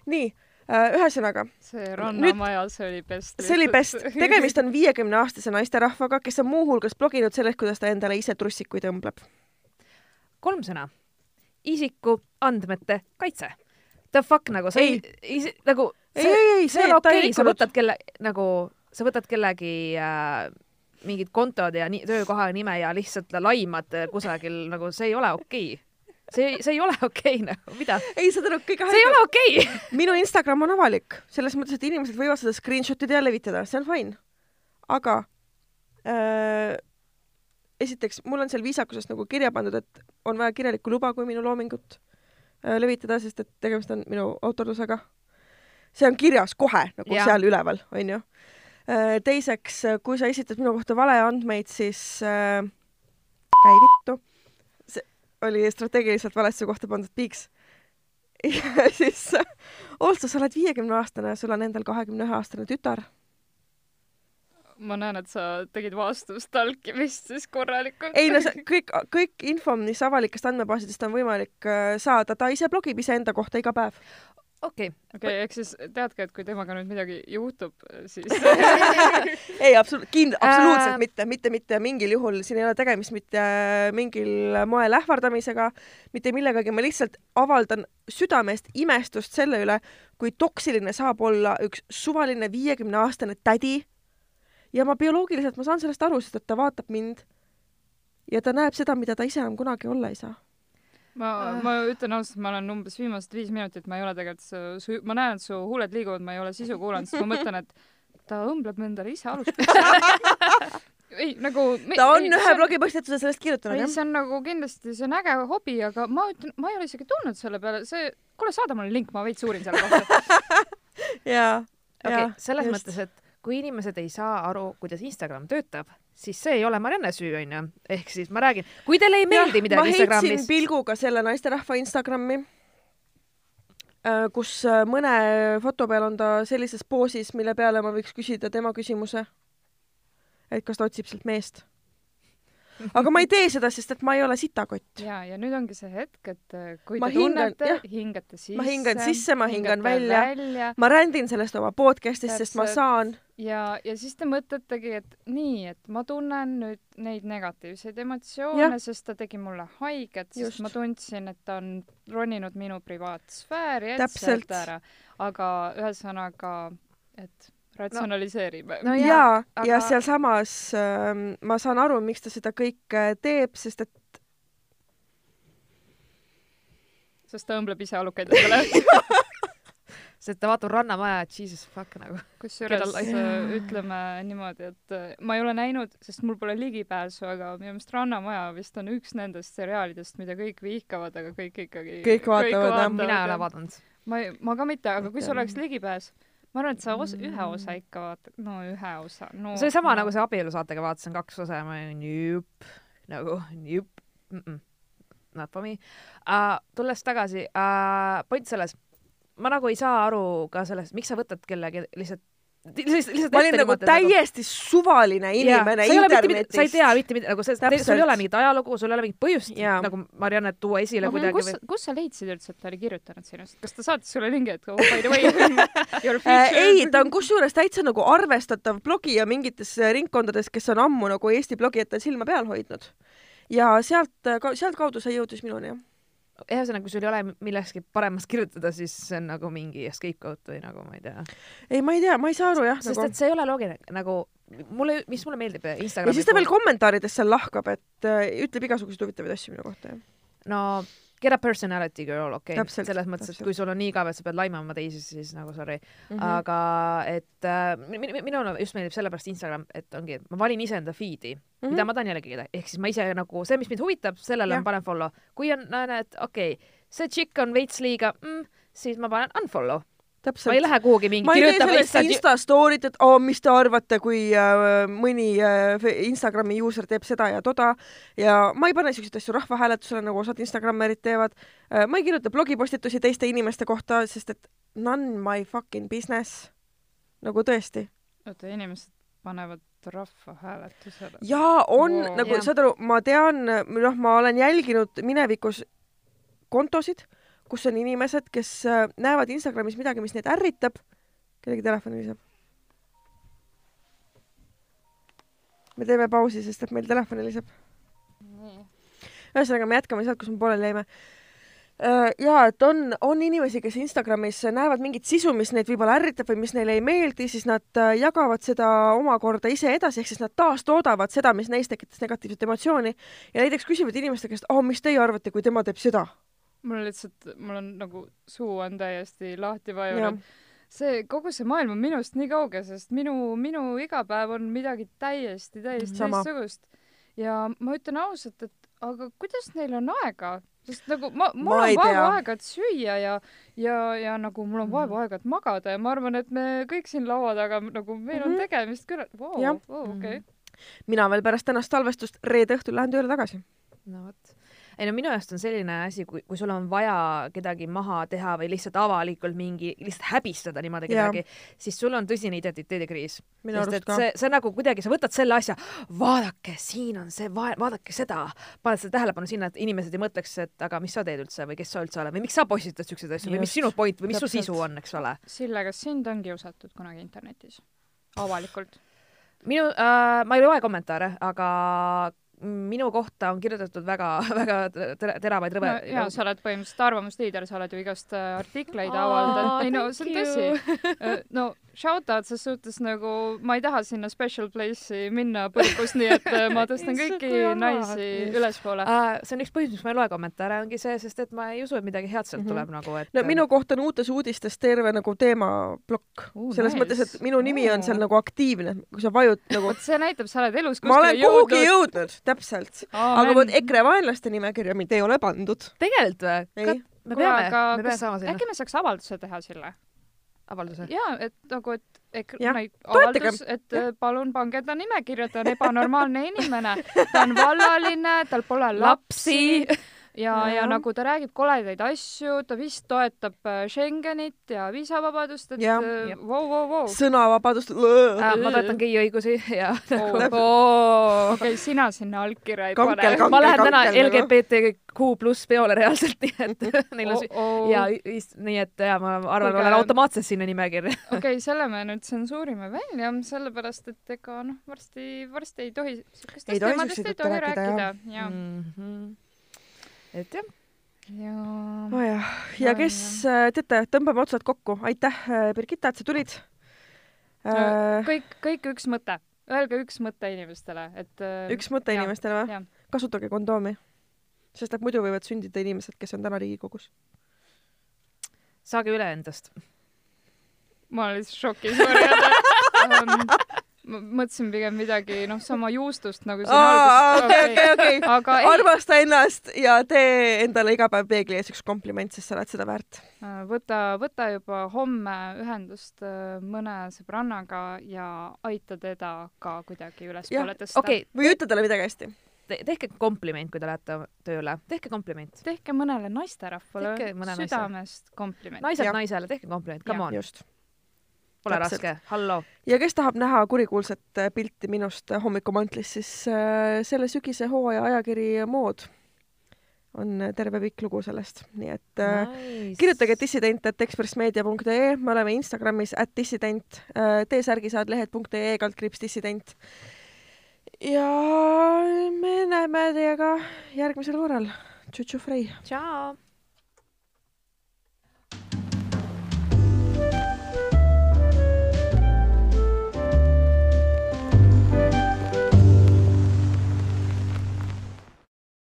nii äh,, ühesõnaga. see Rannamaja, see oli best. see oli best. tegemist on viiekümne aastase naisterahvaga, kes on muuhulgas bloginud sellest, kuidas ta endale ise trussikuid õmbleb. kolm sõna. isiku andmete kaitse the fuck nagu, sa ei, ei, nagu see, ei, ei, ei, see on okei okay,, sa võtad kelle, nagu, sa võtad kellegi äh, mingid kontod ja ni, töökoha nime ja lihtsalt laimad kusagil, nagu see ei ole okei okay see, see ei ole okei okay, nagu, mida? ei, saad aru, kõige see ei ole okei okay. minu Instagram on avalik, selles mõttes, et inimesed võivad seda screenshot ida ja levitada, see on fine. aga äh, esiteks, mul on seal viisakusest nagu kirja pandud, et on vaja kirjalikku luba, kui minu loomingut levitada, sest et tegemist on minu autorlusega. see on kirjas kohe nagu ja. seal üleval, onju. Äh, teiseks, kui sa esitad minu kohta valeandmeid, siis äh, käi vittu. see oli strateegiliselt valesse kohta pandud piiks. ja siis, Olsa, sa oled viiekümne aastane, sul on endal kahekümne ühe aastane tütar ma näen, et sa tegid vastustalkimist siis korralikult. ei no see kõik, kõik info, mis avalikest andmebaasidest on võimalik äh, saada, ta ise blogib iseenda kohta iga päev. Okei. Okay.. okei okay,, ehk siis teadki, et kui temaga nüüd midagi juhtub, siis ei, absoluut-, kind-, absoluutselt äh... mitte, mitte, mitte mingil juhul, siin ei ole tegemist mitte mingil moel ähvardamisega, mitte millegagi, ma lihtsalt avaldan südamest imestust selle üle, kui toksiline saab olla üks suvaline viiekümne aastane tädi ja ma bioloogiliselt, ma saan sellest aru, sest et ta vaatab mind ja ta näeb seda, mida ta ise enam kunagi olla ei saa. ma äh., ma ütlen ausalt, ma olen umbes viimased viis minutit, ma ei ole tegelikult su, su, ma näen, et su huuled liiguvad, ma ei ole sisu kuulanud, siis ma mõtlen, et ta õmbleb endale ise alust ei, nagu me, ta on ei, ühe blogipostituse sellest kirjutanud, jah? see on nagu kindlasti, see on äge hobi, aga ma ütlen, ma ei ole isegi tulnud selle peale, see, kuule, saada mulle link, ma veits uurin selle kohta. jaa. okei selles just. mõttes, et kui inimesed ei saa aru, kuidas Instagram töötab, siis see ei ole Marianne süü, onju. ehk siis ma räägin, kui teile ei meeldi ja, midagi Instagramis. ma heitsin pilguga selle naisterahva Instagrami, äh, kus äh, mõne foto peal on ta sellises poosis, mille peale ma võiks küsida tema küsimuse. et kas ta otsib sealt meest aga ma ei tee seda, sest et ma ei ole sitakott. ja, ja nüüd ongi see hetk, et äh, kui ma te hingan, tunnete, hingate sisse. ma hingan sisse, ma hingan välja, välja., ma rändin sellest oma podcast'ist, sest ma saan. ja, ja siis te mõtletegi, et nii, et ma tunnen nüüd neid negatiivseid emotsioone, sest ta tegi mulle haiget, sest ma tundsin, et ta on roninud minu privaatsfääri, et sealt ära. aga ühesõnaga, et ratsionaliseerime no,. no jaa, aga... ja sealsamas äh, ma saan aru, miks ta seda kõike teeb, sest et sest ta õmbleb ise alukaid endale sest ta vaatab Rannamaja, et jesus fuck nagu. kusjuures äh, ütleme niimoodi, et äh, ma ei ole näinud, sest mul pole ligipääsu, aga minu meelest Rannamaja vist on üks nendest seriaalidest, mida kõik vihkavad, aga kõik ikkagi kõik vaatavad, jah. mina ei ole vaadanud. ma ei, ma ka mitte, aga kui sul oleks ligipääs ma arvan, et sa os-, ühe osa mm. ikka vaatad, no ühe osa no,. see oli sama no. nagu see abielusaatega vaatasin kaks osa ja ma olin jüpp, nagu jüpp mm, -mm. not for me uh,. tulles tagasi uh,, point selles, ma nagu ei saa aru ka sellest, miks sa võtad kellegi lihtsalt lihtsalt, lihtsalt ma olin nagu täiesti nagu... suvaline inimene internetis. sa ei tea mitte midagi, nagu see, sul ei ole mingit ajalugu, sul ei ole mingit põhjust ja. nagu Mariannet tuua esile no, kuidagi. kus, kus sa leidsid üldse, et ta oli kirjutanud sinust? kas ta saatis sulle lingi, et oh by the way äh, ei, ta on kusjuures täitsa nagu arvestatav blogija mingites ringkondades, kes on ammu nagu Eesti blogijate silma peal hoidnud. ja sealt, sealtkaudu see jõudis minuni, jah ühesõnaga, kui sul ei ole millestki paremast kirjutada, siis see on nagu mingi scapegoat või nagu ma ei tea. ei, ma ei tea, ma ei saa aru jah. sest nagu... et see ei ole loogiline, nagu mulle, mis mulle meeldib Instagramis. ja siis ta veel kommentaarides seal lahkab, et äh, ütleb igasuguseid huvitavaid asju minu kohta, jah. no get a personality girl, okei okay., selles mõttes, et kui sul on nii igav, et sa pead laimama teisi, siis nagu sorry mm. -hmm. aga et äh, minule just meeldib sellepärast Instagram, et ongi, ma valin iseenda feed'i mm, -hmm. mida ma tahan jällegi, ehk siis ma ise nagu see, mis mind huvitab, sellele ma panen follow. kui on, näen, et okei okay,, see chick on veits liiga mm,, siis ma panen unfollow täpselt. ma ei lähe kuhugi mingi ma ei tee sellest Insta story't, et oo oh,, mis te arvate, kui äh, mõni äh, Instagrami user teeb seda ja toda ja ma ei pane siukseid asju rahvahääletusele, nagu osad Instagrammerid teevad äh,. ma ei kirjuta blogipostitusi teiste inimeste kohta, sest et none my fucking business. nagu tõesti. oota, inimesed panevad rahvahääletusele? jaa, on wow. nagu, saad aru, ma tean, noh, ma olen jälginud minevikus kontosid kus on inimesed, kes äh, näevad Instagramis midagi, mis neid ärritab. kellegi telefon heliseb. me teeme pausi, sest et meil telefon heliseb. ühesõnaga, me jätkame sealt, kus me pooleli jäime äh, ja et on, on inimesi, kes Instagramis näevad mingit sisu, mis neid võib-olla ärritab või mis neile ei meeldi, siis nad äh, jagavad seda omakorda ise edasi, ehk siis nad taastoodavad seda, mis neis tekitas negatiivset emotsiooni ja näiteks küsivad inimeste käest, oh, mis teie arvate, kui tema teeb seda mul lihtsalt, mul on nagu suu on täiesti lahti vajunud. see, kogu see maailm on minust nii kauge, sest minu, minu igapäev on midagi täiesti, täiesti teistsugust. ja ma ütlen ausalt, et aga kuidas neil on aega, sest nagu ma, mul ma on vaevu aega, et süüa ja, ja, ja nagu mul on vaevu mhm. aega, et magada ja ma arvan, et me kõik siin laua taga nagu meil mm -hmm. on mhm. tegemist küll, vau, vau, okei. mina veel pärast tänast salvestust reede õhtul lähen tööle tagasi. no vot ei no minu jaoks on selline asi, kui, kui sul on vaja kedagi maha teha või lihtsalt avalikult mingi, lihtsalt häbistada niimoodi kedagi, siis sul on tõsine identiteedikriis. sest et see, see nagu kuidagi, sa võtad selle asja, vaadake, siin on see, vaadake seda, paned seda tähelepanu sinna, et inimesed ei mõtleks, et aga mis sa teed üldse või kes sa üldse oled või miks sa postitad siukseid asju või mis sinu point või mis su sisu on, eks ole. Sille, kas sind on kiusatud kunagi internetis? avalikult? minu äh,, ma ei loe kommentaare, aga minu kohta on kirjutatud väga-väga teravaid rõve no,. ja sa oled põhimõtteliselt arvamusliider, sa oled ju igast äh, artikleid avaldanud. ei no see on tõsi. Äh, no shout out ses suhtes nagu ma ei taha sinna special place'i minna põrgus, nii et äh, ma tõstan kõiki naisi ülespoole uh,. see on üks põhjus, miks ma ei loe kommentaare, ongi see, sest et ma ei usu, et midagi head sealt mm -hmm. tuleb nagu, et. no minu kohta on uutes uudistes terve nagu teemaplokk uh,. selles nice. mõttes, et minu nimi on seal nagu aktiivne, kui sa vajud nagu. vot see näitab, sa oled elus kuskile jõudnud. ma olen kuhugi jõudnud, täpselt oh,. aga vot EKRE vaenlaste nimekirja mind ei ole pandud. tegelikult või? me peame, me peame saama sinna. äkki me saaks avalduse teha Sille? Avalduse? jaa, et nagu, et EKRE, avaldus, et ja. palun pange ta nimekirja, ta on ebanormaalne inimene, ta on vallaline, tal pole lapsi ja, ja, ja nagu ta räägib koledaid asju, ta vist toetab äh, Schengenit ja viisavabadust, et äh, vau, vau, vau. sõnavabadust. ma toetan gei õigusi ja nagu okei, sina sinna allkirja ei pane. ma lähen täna LGBTQ pluss peole reaalselt, nii et neil on oh, oh. ja nii et ja ma arvan, ma olen automaatselt sinna nimekirja. okei selle me nüüd tsensuurime välja, sellepärast et ega noh, varsti, varsti ei tohi ei tohi rääkida, jah. Et jah ja oh jah, ja kes, äh, teate, tõmbame otsad kokku, aitäh, äh, Birgitta, et sa tulid äh,. kõik, kõik üks mõte, öelge üks mõte inimestele, et üks mõte ja, inimestele või? kasutage kondoomi, sest et muidu võivad sündida inimesed, kes on täna Riigikogus. saage üle endast. ma olen lihtsalt šokis, um, ma mõtlesin pigem midagi, noh, sama juustust nagu siin alguses. okei, okei, okei. armasta ennast ja tee endale iga päev peegli ees üks kompliment, sest sa oled seda väärt. Äh, võta, võta juba homme ühendust äh, mõne sõbrannaga ja aita teda ka kuidagi ülespoole tõsta. okei okay., või ütle talle midagi hästi Te, tehke kompliment, kui te lähete tööle, tehke kompliment. tehke mõnele naisterahvale südamest kompliment. naised naisele, tehke kompliment, come on. just Pole Täpselt. raske, hallo. ja kes tahab näha kurikuulsat äh, pilti minust äh, hommikumantlis, siis äh, selle sügise hooaja ajakiri Mood on terve pikk lugu sellest, nii et nice. kirjutage dissident.ekspressmeedia.ee, me oleme Instagramis at dissident, T-särgi saad lehed.ee kaldkriips dissident. ja me näeme teiega järgmisel korral. Tšutšu Frei. tšau.